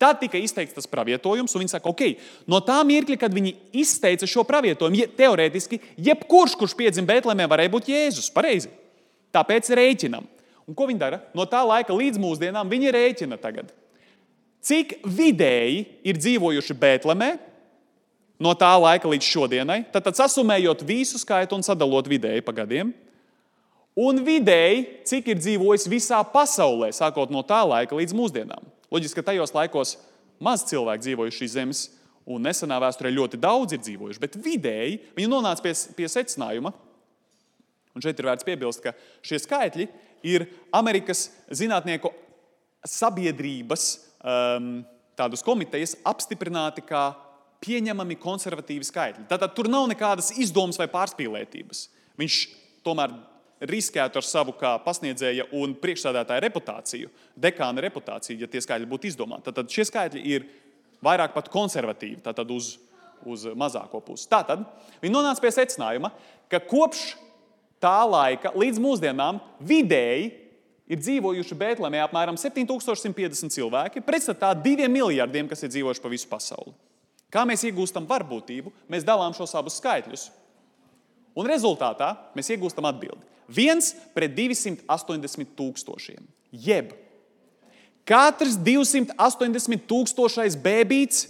Tad tika izteikts tas pravietojums, un viņi saka, ok, no tā mirkļa, kad viņi izteica šo pravietojumu, teorētiski jebkurš, kurš piedzima Bēltlemē, varēja būt Jēzus. Pareizi. Tāpēc rēķinam. Un ko viņi dara? No tā laika līdz mūsdienām viņi rēķina tagad. Cik vidēji ir dzīvojuši Bēltlemē no tā laika līdz šodienai, tad, tad sasumējot visu skaitu un sadalot vidēji pa gadiem, un vidēji, cik ir dzīvojis visā pasaulē, sākot no tā laika līdz mūsdienām. Loģiski, ka tajos laikos maz cilvēku dzīvojuši šīs zemes, un nesenā vēsturē ļoti daudz ir dzīvojuši, bet vidēji viņi nonāca pie, pie secinājuma, Un šeit ir vērts piebilst, ka šie skaitļi ir Amerikas zinātnieku sabiedrības um, tādas komitejas apstiprināti kā pieņemami konservatīvi skaitļi. Tātad tur nav nekādas izdomas vai pārspīlētības. Viņš tomēr riskētu ar savu kā pasniedzēja un priekšstādātāja reputāciju, dekāna reputāciju, ja tie skaitļi būtu izdomāti. Tad šie skaitļi ir vairāk pat konservatīvi, tātad uz, uz mazāko pusi. Tātad viņi nonāca pie secinājuma, ka kopš tā laika līdz mūsdienām vidēji ir dzīvojuši Bēltlemē apmēram 7150 cilvēki, pretstatā diviem miljardiem, kas ir dzīvojuši pa visu pasauli. Kā mēs iegūstam varbūtību, mēs dalām šos abus skaitļus. Un rezultātā mēs iegūstam atbildi. Viens pret 280 tūkstošiem. Jeb katrs 280 tūkstošais bēbīts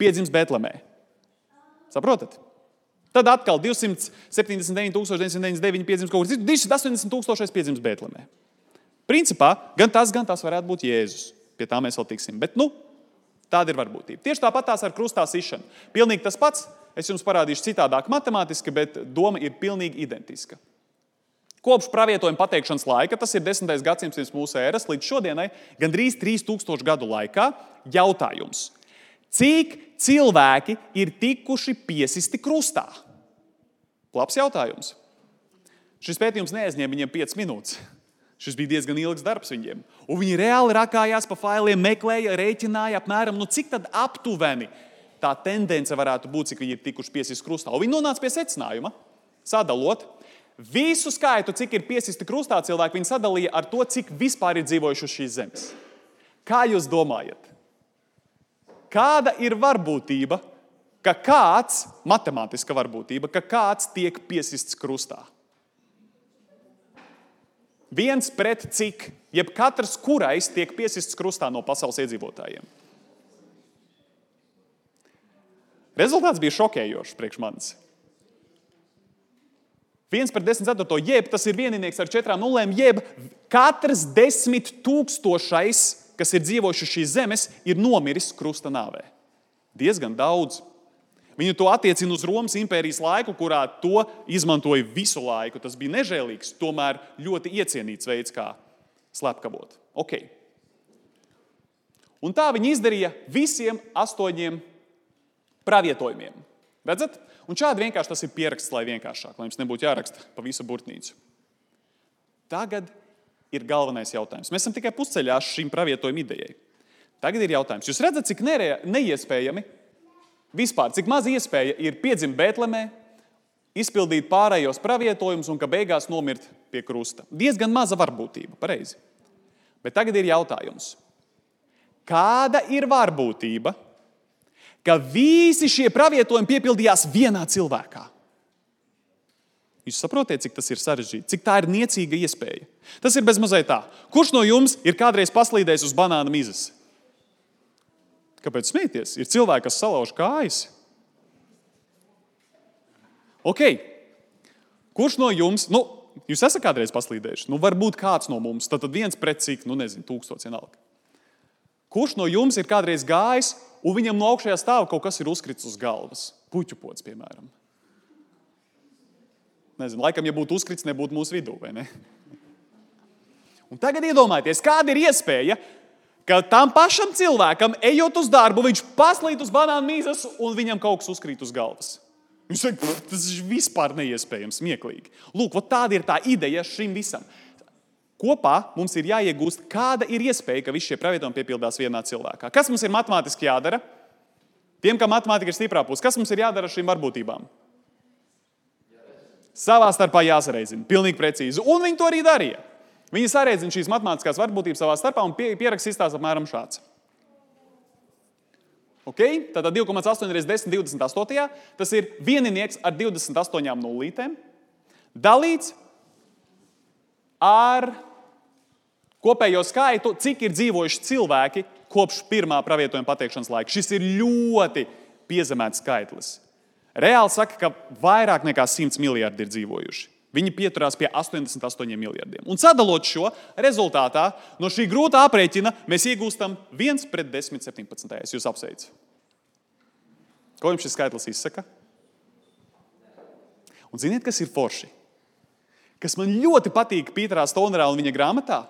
piedzims Bēltlemē. Saprotat? Tad atkal 279,999 piedzims kaut kur citur, 280 tūkstošais piedzims Bēltlemē. Principā gan tas, gan tas varētu būt Jēzus. Pie tā mēs vēl tiksim. Bet nu, tāda ir varbūtība. Tieši tāpat tās ar krustā sišanu. Pilnīgi tas pats. Es jums parādīšu citādāk, matemātiski, bet doma ir pilnīgi identiska. Kopš pravietojuma pateikšanas laika, tas ir 10. gadsimts pirms mūsu ēras, līdz šodienai, gandrīz 3000 gadu laikā, jautājums, cik cilvēki ir tikuši piesisti krustā? Labs jautājums. Šis pētījums neaizņēma viņiem 5 minūtes. Šis bija diezgan ilgs darbs viņiem. Un viņi reāli rakājās pa failiem, meklēja, rēķināja apmēram, nu, cik aptuveni tā tendence varētu būt, cik viņi ir tikuši piesisti krustā. Un viņi nonāca pie secinājuma, sadalot Visu skaitu, cik ir piesisti krustā cilvēki, viņi sadalīja ar to, cik vispār ir dzīvojuši uz šīs zemes. Kā jūs domājat? Kāda ir varbūtība, ka kāds, matemātiska varbūtība, ka kāds tiek piesists krustā? Viens pret cik, jeb katrs, kurais tiek piesists krustā no pasaules iedzīvotājiem. Rezultāts bija šokējošs priekš manis. Viens par desmit ceturto, jeb tas ir vienīgais ar četrām nulēm, jeb katrs desmit tūkstošais, kas ir dzīvojuši šīs zemes, ir nomiris krusta nāvē. Diezgan daudz. Viņi to attiecina uz Romas impērijas laiku, kurā to izmantoja visu laiku. Tas bija nežēlīgs, tomēr ļoti iecienīts veids, kā slepkavot. Okay. Un tā viņi izdarīja visiem astoņiem pravietojumiem. Redzat? Un šādi vienkārši tas ir pieraksts, lai vienkāršāk, lai jums nebūtu jāraksta pa visu burtnīcu. Tagad ir galvenais jautājums. Mēs esam tikai pusceļā šīm pravietojuma idejai. Tagad ir jautājums, jūs redzat, cik neiespējami, vispār, cik maz iespēja ir piedzimt Bēltlemē, izpildīt pārējos pravietojumus un ka beigās nomirt pie krusta. Diezgan maza varbūtība, pareizi. Bet tagad ir jautājums, kāda ir varbūtība, ka visi šie pravietojumi piepildījās vienā cilvēkā. Jūs saprotat, cik tas ir sarežģīti, cik tā ir niecīga iespēja. Tas ir bezmazliet tā. Kurš no jums ir kādreiz paslīdējis uz banāna mizas? Kāpēc smieties? Ir cilvēki, kas salauž kājas. Ok. Kurš no jums, nu, jūs esat kādreiz paslīdējuši? Nu, varbūt kāds no mums, tad viens pret cik, nu, nezinu, tūkstots vienalga. Kurš no jums ir kādreiz gājis un viņam no augšējā stāva kaut kas ir uzkritis uz galvas. Puķu pods, piemēram. Nezinu, laikam, ja būtu uzkritis, nebūtu mūsu vidū. Ne? Un tagad iedomājieties, kāda ir iespēja, ka tam pašam cilvēkam, ejot uz darbu, viņš paslīd uz banāna mīzes un viņam kaut kas uzkrīt uz galvas. Viņš saka, tas ir vispār neiespējams, smieklīgi. Lūk, tāda ir tā ideja šim visam. Kopā mums ir jāiegūst, kāda ir iespēja, ka visi šie pravietojumi piepildās vienā cilvēkā. Kas mums ir matemātiski jādara? Tiem, kam matemātika ir stiprā puse, kas mums ir jādara ar šīm varbūtībām? Savā starpā jāsareizina. Pilnīgi precīzi. Un viņi to arī darīja. Viņi sareizina šīs matemātiskās varbūtības savā starpā un pie, pieraksta izstāsta apmēram šāds. Okay? Tātad 2,8 reizes 10, 28. Tas ir vieninieks ar 28 nulītēm dalīts ar kopējo skaitu, cik ir dzīvojuši cilvēki kopš pirmā pravietojuma pateikšanas laika. Šis ir ļoti piezemēts skaitlis. Reāli saka, ka vairāk nekā 100 miljardi ir dzīvojuši. Viņi pieturās pie 88 miljardiem. Un sadalot šo rezultātā, no šī grūtā aprēķina mēs iegūstam 1 pret 10, 17. Es jūs apsveicu. Ko jums šis skaitlis izsaka? Un ziniet, kas ir forši? kas man ļoti patīk Pīterā Stonerā un viņa grāmatā.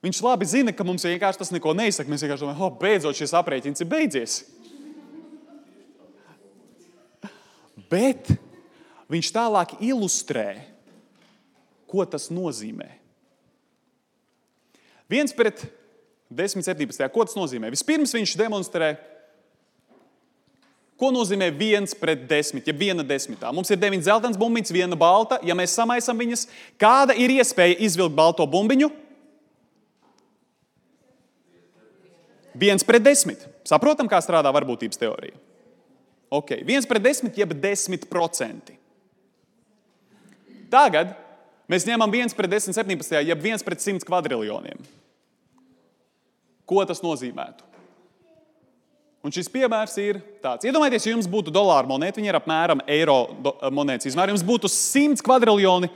Viņš labi zina, ka mums vienkārši tas neko neizsaka. Mēs vienkārši domājam, oh, beidzot šis aprēķins ir beidzies. Bet viņš tālāk ilustrē, ko tas nozīmē. Viens pret 10, 17. Ko tas nozīmē? Vispirms viņš demonstrē Ko nozīmē viens pret desmit, ja viena desmitā? Mums ir deviņas zeltainas bumbiņas, viena balta. Ja mēs samaisām viņas, kāda ir iespēja izvilkt balto bumbiņu? Viens pret desmit. Saprotam, kā strādā varbūtības teorija. Ok, viens pret desmit, jeb desmit procenti. Tagad mēs ņemam viens pret desmit, septiņpadsmitajā, jeb viens pret simts kvadriljoniem. Ko tas nozīmētu? Un šis piemērs ir tāds. Iedomājieties, ja jums būtu dolāra monēta, viņa ir apmēram eiro monētas izmēra. Jums būtu 100 kvadriljoni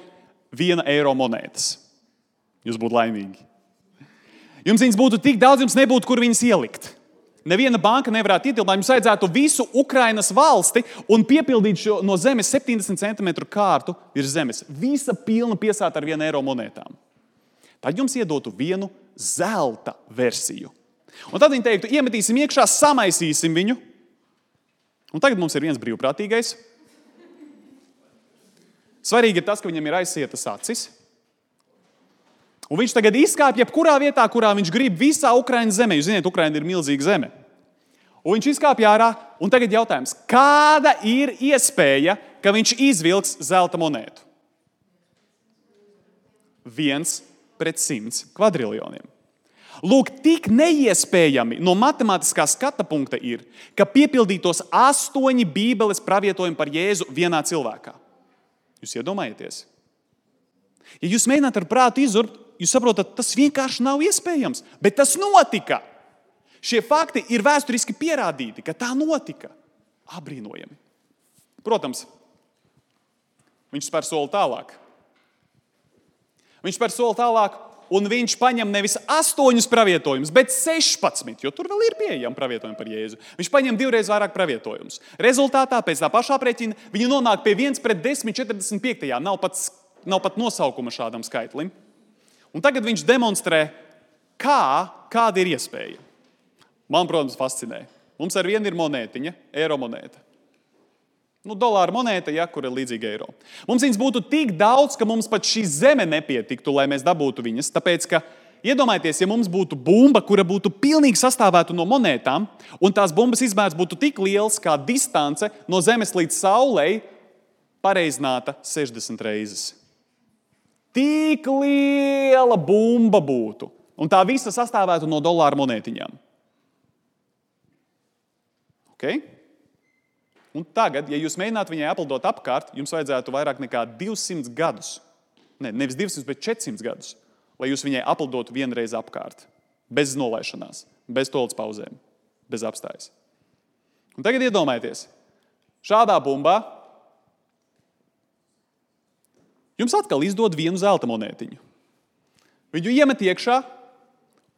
viena eiro monētas. Jūs būtu laimīgi. Jums viņas būtu tik daudz, jums nebūtu kur viņas ielikt. Neviena banka nevarētu ietilpināt. Jums vajadzētu visu Ukrainas valsti un piepildīt šo no zemes 70 cm kārtu virs zemes. Visa pilna piesāta ar vienu eiro monētām. Tad jums iedotu vienu zelta versiju Un tad viņi teiktu, iemetīsim iekšā, samaisīsim viņu. Un tagad mums ir viens brīvprātīgais. Svarīgi ir tas, ka viņam ir aizsietas acis. Un viņš tagad izkāpj jebkurā vietā, kurā viņš grib, visā Ukraiņas zemē. Jūs zināt, Ukraiņa ir milzīga zeme. Un viņš izkāpj ārā, un tagad jautājums, kāda ir iespēja, ka viņš izvilks zelta monētu? viens pret simts kvadriljoniem. Lūk, tik neiespējami no matemātiskā skata punkta ir, ka piepildītos astoņi Bībeles pravietojumi par Jēzu vienā cilvēkā. Jūs iedomājaties? Ja jūs mēģināt ar prātu izurbt, jūs saprotat, tas vienkārši nav iespējams, bet tas notika. Šie fakti ir vēsturiski pierādīti, ka tā notika. Abrīnojami. Protams, viņš spēr soli tālāk. Viņš spēr soli tālāk, un viņš paņem nevis astoņus pravietojumus, bet 16, jo tur vēl ir pieejami pravietojumi par Jēzu. Viņš paņem divreiz vairāk pravietojumus. Rezultātā, pēc tā pašā aprēķina, viņi nonāk pie 1 pret 10, 45. Nav pat, nav pat nosaukuma šādam skaitlim. Un tagad viņš demonstrē, kā, kāda ir iespēja. Man, protams, fascinē. Mums ar vienu ir monētiņa, eiro monēta. Nu, dolāra monēta, ja, kur ir līdzīga eiro. Mums viņas būtu tik daudz, ka mums pat šī zeme nepietiktu, lai mēs dabūtu viņas. Tāpēc, ka iedomājieties, ja mums būtu bumba, kura būtu pilnīgi sastāvēta no monētām, un tās bumbas izmērs būtu tik liels kā distance no Zemes līdz Saulei, pareizināta 60 reizes. Tik liela bumba būtu, un tā visa sastāvētu no dolāra monētiņām. Okay? Un tagad, ja jūs mēģinātu viņai aplidot apkārt, jums vajadzētu vairāk nekā 200 gadus. Ne, nevis 200, bet 400 gadus, lai jūs viņai aplidotu vienreiz apkārt. Bez nolaišanās, bez tolas pauzēm, bez apstājas. Un tagad iedomājieties, šādā bumbā jums atkal izdod vienu zelta monētiņu. Viņu iemet iekšā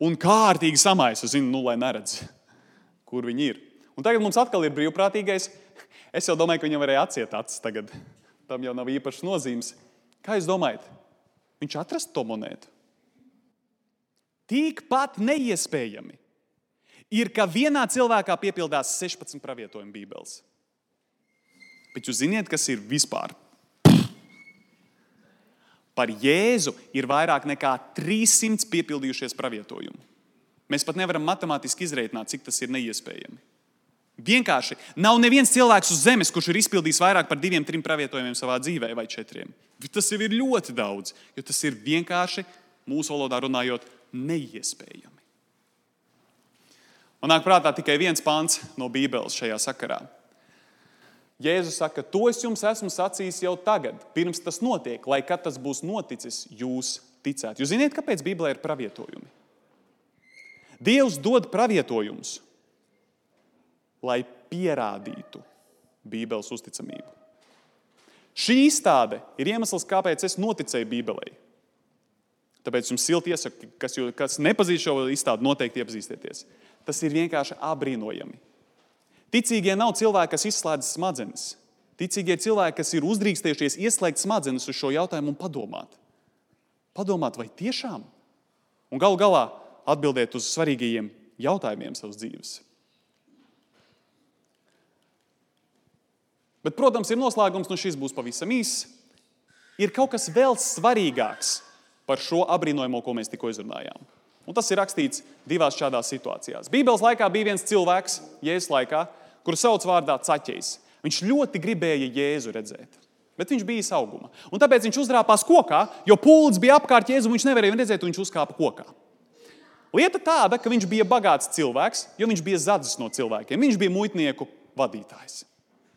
un kārtīgi samaisa, zinu, nu, lai neredz, kur viņi ir. Un tagad mums atkal ir brīvprātīgais Es jau domāju, ka viņam varēja atsiet acis tagad. Tam jau nav īpašas nozīmes. Kā jūs domājat? Viņš atrastu to monētu. Tikpat neiespējami ir, ka vienā cilvēkā piepildās 16 pravietojumi Bībeles. Bet jūs zināt, kas ir vispār? Par Jēzu ir vairāk nekā 300 piepildījušies pravietojumi. Mēs pat nevaram matemātiski izreikināt, cik tas ir neiespējami. Vienkārši nav neviens cilvēks uz zemes, kurš ir izpildījis vairāk par diviem, trim pravietojumiem savā dzīvē, vai četriem. Tas jau ir ļoti daudz, jo tas ir vienkārši mūsu valodā runājot, neiespējami. Man nāk prātā tikai viens pāns no Bībeles šajā sakarā. Jēzus saka, to es jums esmu sacījis jau tagad, pirms tas notiek, lai kad tas būs noticis, jūs ticētu. Jūs zināt, kāpēc Bībelē ir pravietojumi? Dievs dod pravietojumus lai pierādītu Bībeles uzticamību. Šī izstāde ir iemesls, kāpēc es noticēju Bībelei. Tāpēc jums silti iesaku, kas, kas nepazīst šo izstādi, noteikti iepazīstieties. Tas ir vienkārši apbrīnojami. Ticīgie nav cilvēki, kas izslēdz smadzenes. Ticīgie cilvēki, kas ir uzdrīkstējušies ieslēgt smadzenes uz šo jautājumu un padomāt. Padomāt, vai tiešām? Un galu galā atbildēt uz svarīgajiem jautājumiem savas dzīves. Bet, protams, ir noslēgums, nu šis būs pavisam īss. Ir kaut kas vēl svarīgāks par šo apbrīnojumu, ko mēs tikko izrunājām. Un tas ir rakstīts divās šādās situācijās. Bībeles laikā bija viens cilvēks, Jēzus laikā, kuru sauc vārdā Caķis. Viņš ļoti gribēja Jēzu redzēt. Bet viņš bija auguma. Un tāpēc viņš uzrāpās kokā, jo pūlis bija apkārt Jēzu. Viņš nevarēja redzēt, un viņš uzkāpa kokā. Lieta tāda, ka viņš bija bagāts cilvēks, jo viņš bija zadzis no cilvēkiem. Viņš bija muitnieku vadītājs.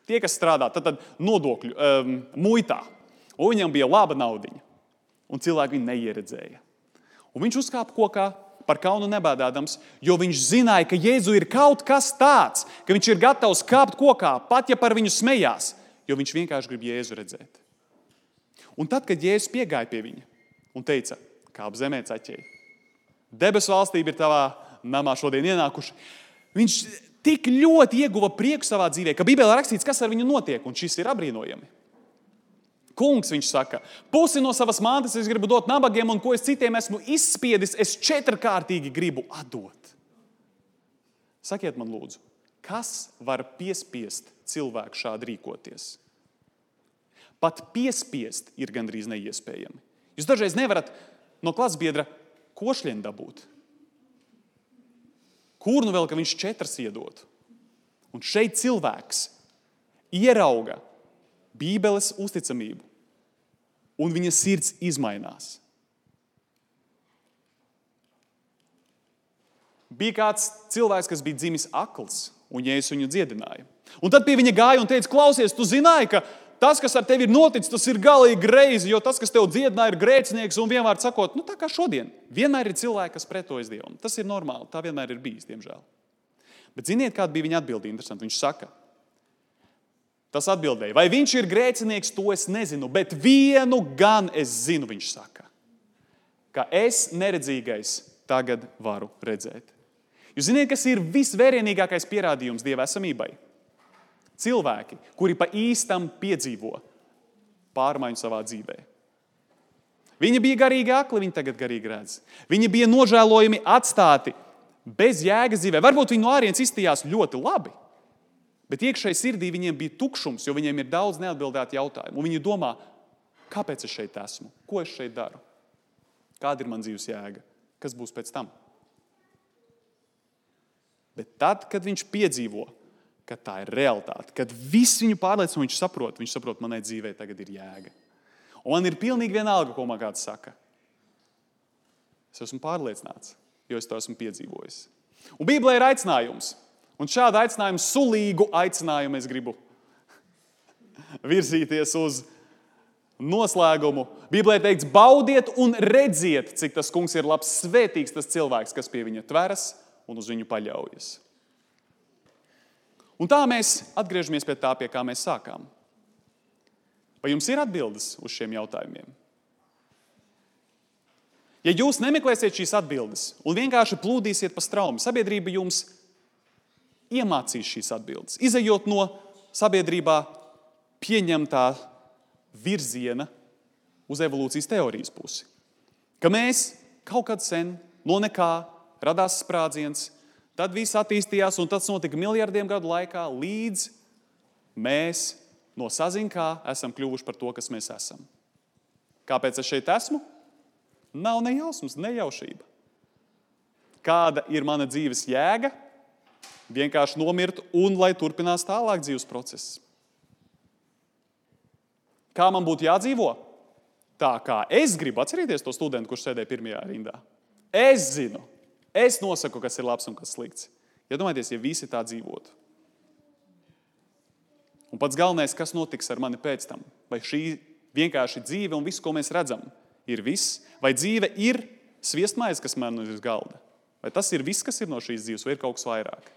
Tie, kas strādā tad, tad nodokļu um, muitā, un viņam bija laba naudiņa, un cilvēki viņu neieredzēja. Un viņš uzkāpa kokā par kaunu nebēdādams, jo viņš zināja, ka Jēzu ir kaut kas tāds, ka viņš ir gatavs kāpt kokā, pat ja par viņu smējās, jo viņš vienkārši grib Jēzu redzēt. Un tad, kad Jēzus piegāja pie viņa un teica, kāp zemē ceļķēji, debesu valstība ir tavā namā šodien ienākuši, viņš tik ļoti ieguva prieku savā dzīvē, ka Bībelē rakstīts, kas ar viņu notiek, un šis ir apbrīnojami. Kungs, viņš saka, pusi no savas mantas es gribu dot nabagiem, un ko es citiem esmu izspiedis, es četrkārtīgi gribu atdot. Sakiet man, lūdzu, kas var piespiest cilvēku šādi rīkoties? Pat piespiest ir gandrīz neiespējami. Jūs dažreiz nevarat no klases biedra košļienu dabūt. Kur nu vēl, ka viņš četras iedod? Un šeit cilvēks ierauga Bībeles uzticamību, un viņa sirds izmainās. Bija kāds cilvēks, kas bija dzimis akls, un Jēzus viņu dziedināja. Un tad pie viņa gāja un teica, klausies, tu zināji, ka tas, kas ar tevi ir noticis, tas ir galīgi greizi, jo tas, kas tev dziedināja, ir grēcinieks. Un vienmēr sakot, nu, tā kā šodien, vienmēr ir cilvēki, kas pretojas Dievam. Tas ir normāli, tā vienmēr ir bijis, diemžēl. Bet ziniet, kāda bija viņa atbilde? Interesanti. Viņš saka, tas atbildēja, vai viņš ir grēcinieks, to es nezinu, bet vienu gan es zinu, viņš saka, ka es neredzīgais tagad varu redzēt. Jūs zināt, kas ir visvērienīgākais pierādījums Dieva esamībai? Cilvēki, kuri pa īstam piedzīvo pārmaiņu savā dzīvē. Viņi bija garīgi akli, viņi tagad garīgi redz. Viņi bija nožēlojami atstāti bez jēgas dzīvē. Varbūt viņi no ārienes izstījās ļoti labi, bet iekšēji sirdī viņiem bija tukšums, jo viņiem ir daudz neatbildētu jautājumu. Un viņi domā, kāpēc es šeit esmu, ko es šeit daru, kāda ir mana dzīves jēga, kas būs pēc tam. Bet tad, kad viņš piedzīvo, ka tā ir realitāte, kad viss viņu pārliecina, viņš saprot, viņš saprot, manai dzīvei tagad ir jēga. Un man ir pilnīgi vienalga, ko man kāds saka. Es esmu pārliecināts, jo es to esmu piedzīvojis. Un Bībelē ir aicinājums. Un šādu aicinājumu, sulīgu aicinājumu, es gribu virzīties uz noslēgumu. Bībelē teikts, baudiet un redziet, cik tas kungs ir labs, svētīgs tas cilvēks, kas pie viņa tveras un uz viņu paļaujas. Un tā mēs atgriežamies pie tā, pie kā mēs sākām. Vai jums ir atbildes uz šiem jautājumiem? Ja jūs nemeklēsiet šīs atbildes un vienkārši plūdīsiet pa straumi, sabiedrība jums iemācīs šīs atbildes. Izejot no sabiedrībā pieņemtā virziena uz evolūcijas teorijas pusi. Ka mēs kaut kad sen no nekā radās sprādziens, tad viss attīstījās, un tas notika miljardiem gadu laikā, līdz mēs no saziņā esam kļuvuši par to, kas mēs esam. Kāpēc es šeit esmu? Nav ne jausmas, nejaušība. Kāda ir mana dzīves jēga? Vienkārši nomirt un lai turpinās tālāk dzīves process. Kā man būtu jādzīvo? Tā kā es gribu atcerieties to studentu, kurš sēdēja pirmajā rindā. Es zinu, es nosaku, kas ir labs un kas slikts. Iedomājieties, ja, ja visi tā dzīvotu. Un pats galvenais, kas notiks ar mani pēc tam? Vai šī vienkārši dzīve un viss, ko mēs redzam, ir viss, vai dzīve ir sviestmaize, kas man ir uz galda? Vai tas ir viss, kas ir no šīs dzīves, vai ir kaut kas vairāk?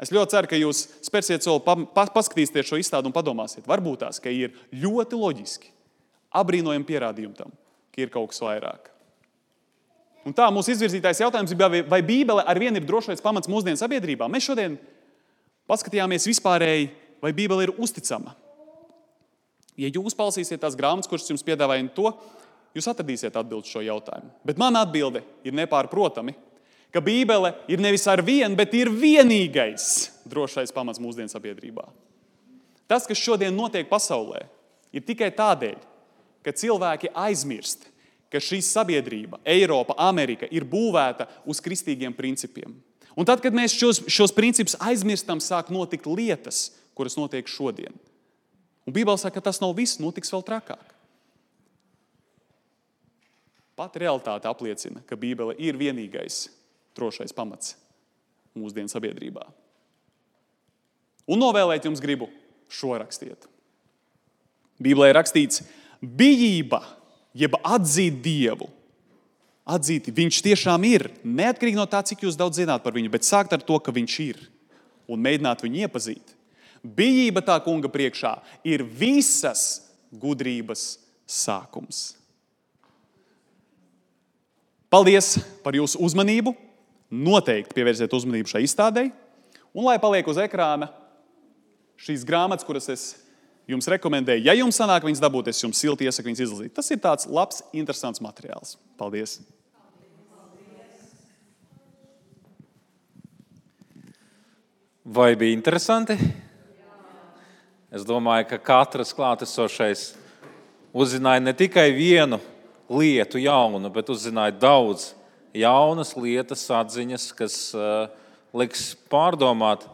Es ļoti ceru, ka jūs spērsiet soli, pa, pa, paskatīsieties šo izstādi un padomāsiet. Varbūt tās, ir ļoti loģiski, apbrīnojami pierādījumi tam, ka ir kaut kas vairāk. Un tā mūsu izvirzītais jautājums ir, vai Bībele ar vienu ir drošais pamats mūsdienu sabiedrībā? Mēs šodien paskatījāmies vispārēji, vai Bībele ir uzticama. Ja jūs palasīsiet tās grāmatas, kuras jums piedāvāja to, jūs atradīsiet atbildi šo jautājumu. Bet mana atbilde ir nepārprotami, ka Bībele ir nevis ar vienu, bet ir vienīgais drošais pamats mūsdienu sabiedrībā. Tas, kas šodien notiek pasaulē, ir tikai tādēļ, ka cilvēki aizmirst, ka šī sabiedrība, Eiropa, Amerika ir būvēta uz kristīgiem principiem. Un tad, kad mēs šos, šos principus aizmirstam, sāk notikt lietas, kuras notiek šodien. Un Bībelē saka, ka tas nav viss, notiks vēl trakāk. Pat realitāte apliecina, ka Bībele ir vienīgais drošais pamats mūsdienu sabiedrībā. Un novēlēt jums gribu šo rakstiet. Bībelē ir rakstīts, bijība, jeb atzīt Dievu. Atzīt, viņš tiešām ir. Neatkarīgi no tā, cik jūs daudz zināt par viņu, bet sākt ar to, ka viņš ir un mēģināt viņu iepazīt. Bijība tā kunga priekšā ir visas gudrības sākums. Paldies par jūsu uzmanību! Noteikti pievērsiet uzmanību šai izstādei, un lai paliek uz ekrāna šīs grāmatas, kuras es jums rekomendēju. Ja jums sanāk viņas dabūt, es jums silti iesaku viņas izlasīt. Tas ir tāds labs, interesants materiāls. Paldies! Vai bija interesanti? Es domāju, ka katrs klātesošais uzzināja ne tikai vienu lietu jaunu, bet uzzināja daudz jaunas lietas, atziņas, kas uh, liks pārdomāt,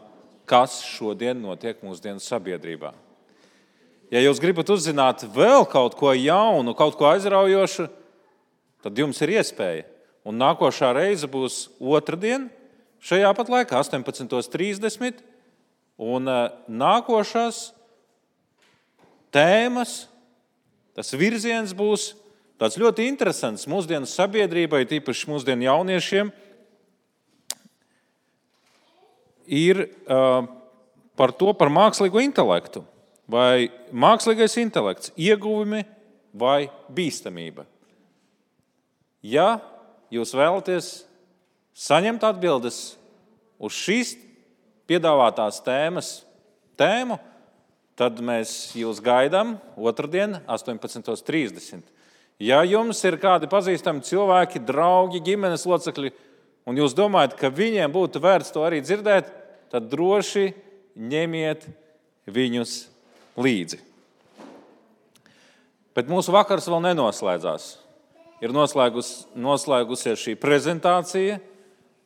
kas šodien notiek mūsdienu sabiedrībā. Ja jūs gribat uzzināt vēl kaut ko jaunu, kaut ko aizraujošu, tad jums ir iespēja. Un nākošā reize būs otrdien, šajā pat laikā, 18.30. Un uh, nākošās tēmas, tas virziens būs tāds ļoti interesants mūsdienu sabiedrībai, tīpaši mūsdienu jauniešiem. Ir uh, par to, par mākslīgo intelektu. Vai mākslīgais intelekts, ieguvumi vai bīstamība? Ja jūs vēlaties saņemt atbildes uz šīs piedāvātās tēmas tēmu, tad mēs jūs gaidām otrdien, 18.30. Ja jums ir kādi pazīstami cilvēki, draugi, ģimenes locekļi, un jūs domājat, ka viņiem būtu vērts to arī dzirdēt, tad droši ņemiet viņus līdzi. Bet mūsu vakars vēl nenoslēdzās. Ir noslēgus, noslēgusies šī prezentācija,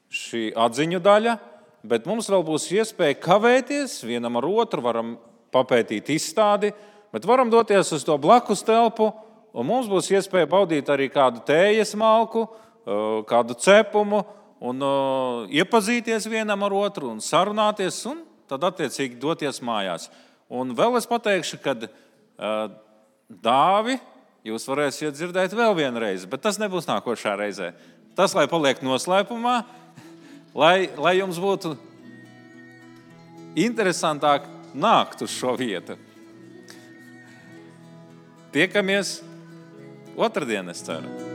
šī atziņu daļa, bet mums vēl būs iespēja kavēties vienam ar otru, varam papētīt izstādi, bet varam doties uz to blakus telpu, un mums būs iespēja baudīt arī kādu tējas malku, kādu cepumu, un iepazīties vienam ar otru, un sarunāties, un tad attiecīgi doties mājās. Un vēl es pateikšu, ka dāvi jūs varēsiet dzirdēt vēl vienu reizi, bet tas nebūs nākošā reizē. Tas, lai paliek noslēpumā, lai, lai jums būtu interesantāk nākt uz šo vietu. Tiekamies otrdien, es ceru.